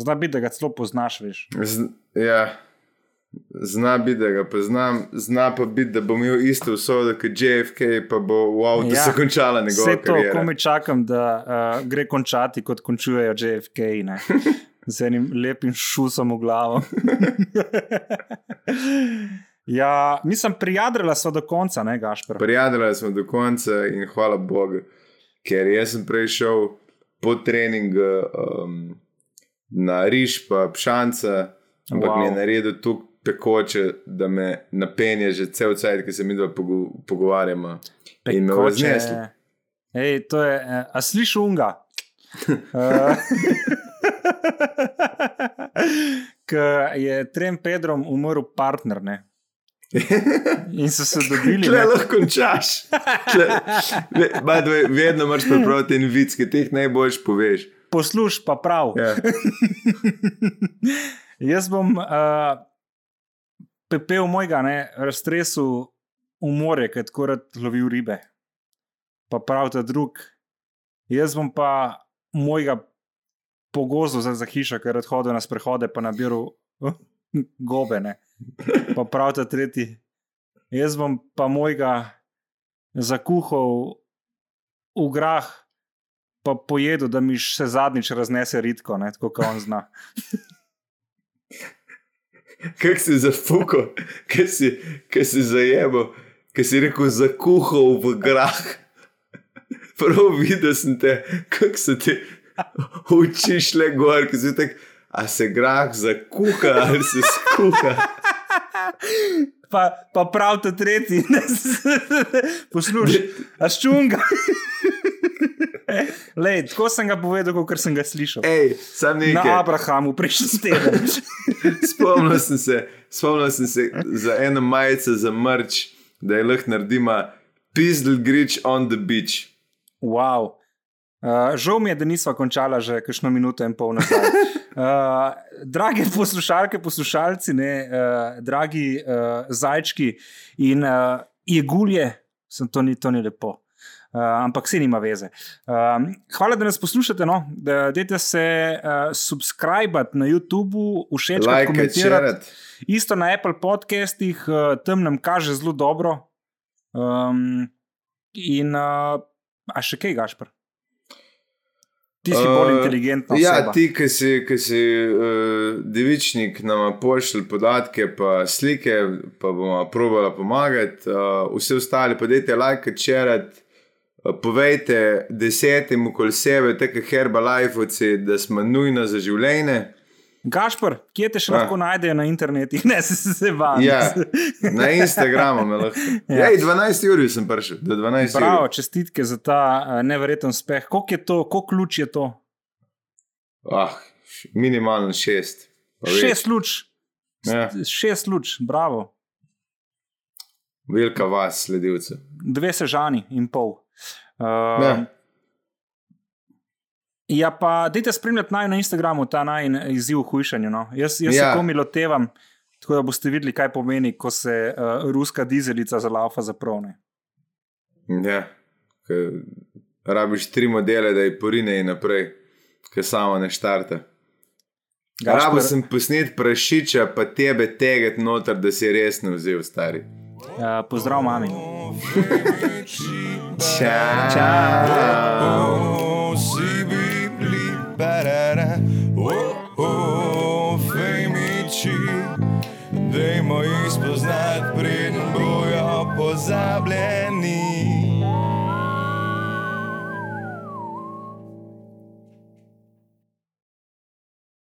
Zdaj bi, da ga celo poznaš, veš. Z, ja. Zna biti, da ga poznam, zna pa biti, da bo imel isto usodo kot JFK, pa bo v avtu ja, se končala njegova pot. Vse to, ko mi čakam, da uh, gre končati, kot končujejo JFK, z enim lepim šusom v glavo. ja, mislim, prijadrila smo do konca, ne Gašpor. Prijadrila smo do konca in hvala Bogu, ker jaz sem prej šel po treningu um, na riš, pa pšanca, ampak wow. mi je naredil tukaj pekoče, da me napenje že cel cel, ki se mi dva pogovarjamo. In me vznesli. Ej, to je, eh, a slišiš unga? Ker je trem Pedrom umrl partner. Ne? In so se dobili. Če lahko končaš, vedno moraš prebrati en vic, ki ti najboljš poveš. Poslušaj pa prav. Yeah. Ja. Jaz bom uh, pepel mojega, ne, raztresu v more, ker tako rad lovil ribe. Pa prav ta drug. Jaz bom pa mojega pogozu za, za hišo, ker rad hodil na sprehode, pa nabiral uh, gobe. Ne. Pa prav ta tretji. Jaz bom pa mojega zakuhal v grah. Pa pojedu, da mi še zadnjič raznese ritko, tako kot on zna. Kaj si zafukal, kaj si, si zajel, kaj si rekel, zakuhal v grah. Prav videl sem te, kako se ti učiš le gor, ki si tak, a se grah zakuha ali se skuha. pa, pa prav to tretji. Poslušaj, a ščunga. Lej, tako sem ga povedal, kot sem ga slišal. Ej, sam Na. Abrahamu, prejšnji teden. Spomnil sem se, spomnil sem se za eno majico za mrč, da je lahko naredima Pizdle Grič on the beach. Wow. Uh, žal mi je, da nisva končala že kakšno minuto in pol nazaj. Uh, drage poslušalke, poslušalci, ne, uh, dragi uh, zajčki in uh, jegulje, sem to ni, to ni lepo. Uh, ampak se nima veze. Um, hvala, da nas poslušate. No. Da, dajte se uh, subskrbati na YouTubu, všeč, Like, komentirati. Isto na Apple podcastih, uh, tam nam kaže zelo dobro. Um, in uh, a še kaj, Gašpr? Ti si uh, bolj Uh, inteligentna. Ja, oseba. ti, ki si, ki si uh, devičnik, nam pošlji podatke, pa slike, pa bomo probali pomagati. Uh, vsi ostali, pa dajte like, čerat. Povejte desetim okoli sebe, tako herbalajfovci, da smo nujno za življenje. Gašpr, kje te še Ah. lahko najdejo na internetu? Ne, se se, vam. Ja, na Instagramu me lahko. Ja. Ej, 12 ur sem prišel, do 12 Bravo, ur. čestitke za ta uh, neverjeten uspeh. Koliko je to, koliko ključ je to? Ah, minimalno šest. Šest luč. Ja. Šest luč, bravo. Velika vas, sledilce. Dve sežani in pol. Uh, Ja. Ja, pa dajte spremljati naj na Instagramu ta naj izziv v hujšanju. No. Jaz, jaz ja. Se komi lotevam, tako da boste videli, kaj pomeni, ko se uh, ruska dizelica za laufa zaprone. Ja, rabiš tri modele, da je porine in naprej, ki samo ne štarte. Rabo sem posnet prašiča, pa tebe teget noter, da si res ne vzel, stari. Uh, pozdrav, mami. Čau. Femiči, dajmo jih spoznati, preden bojo pozabljeni.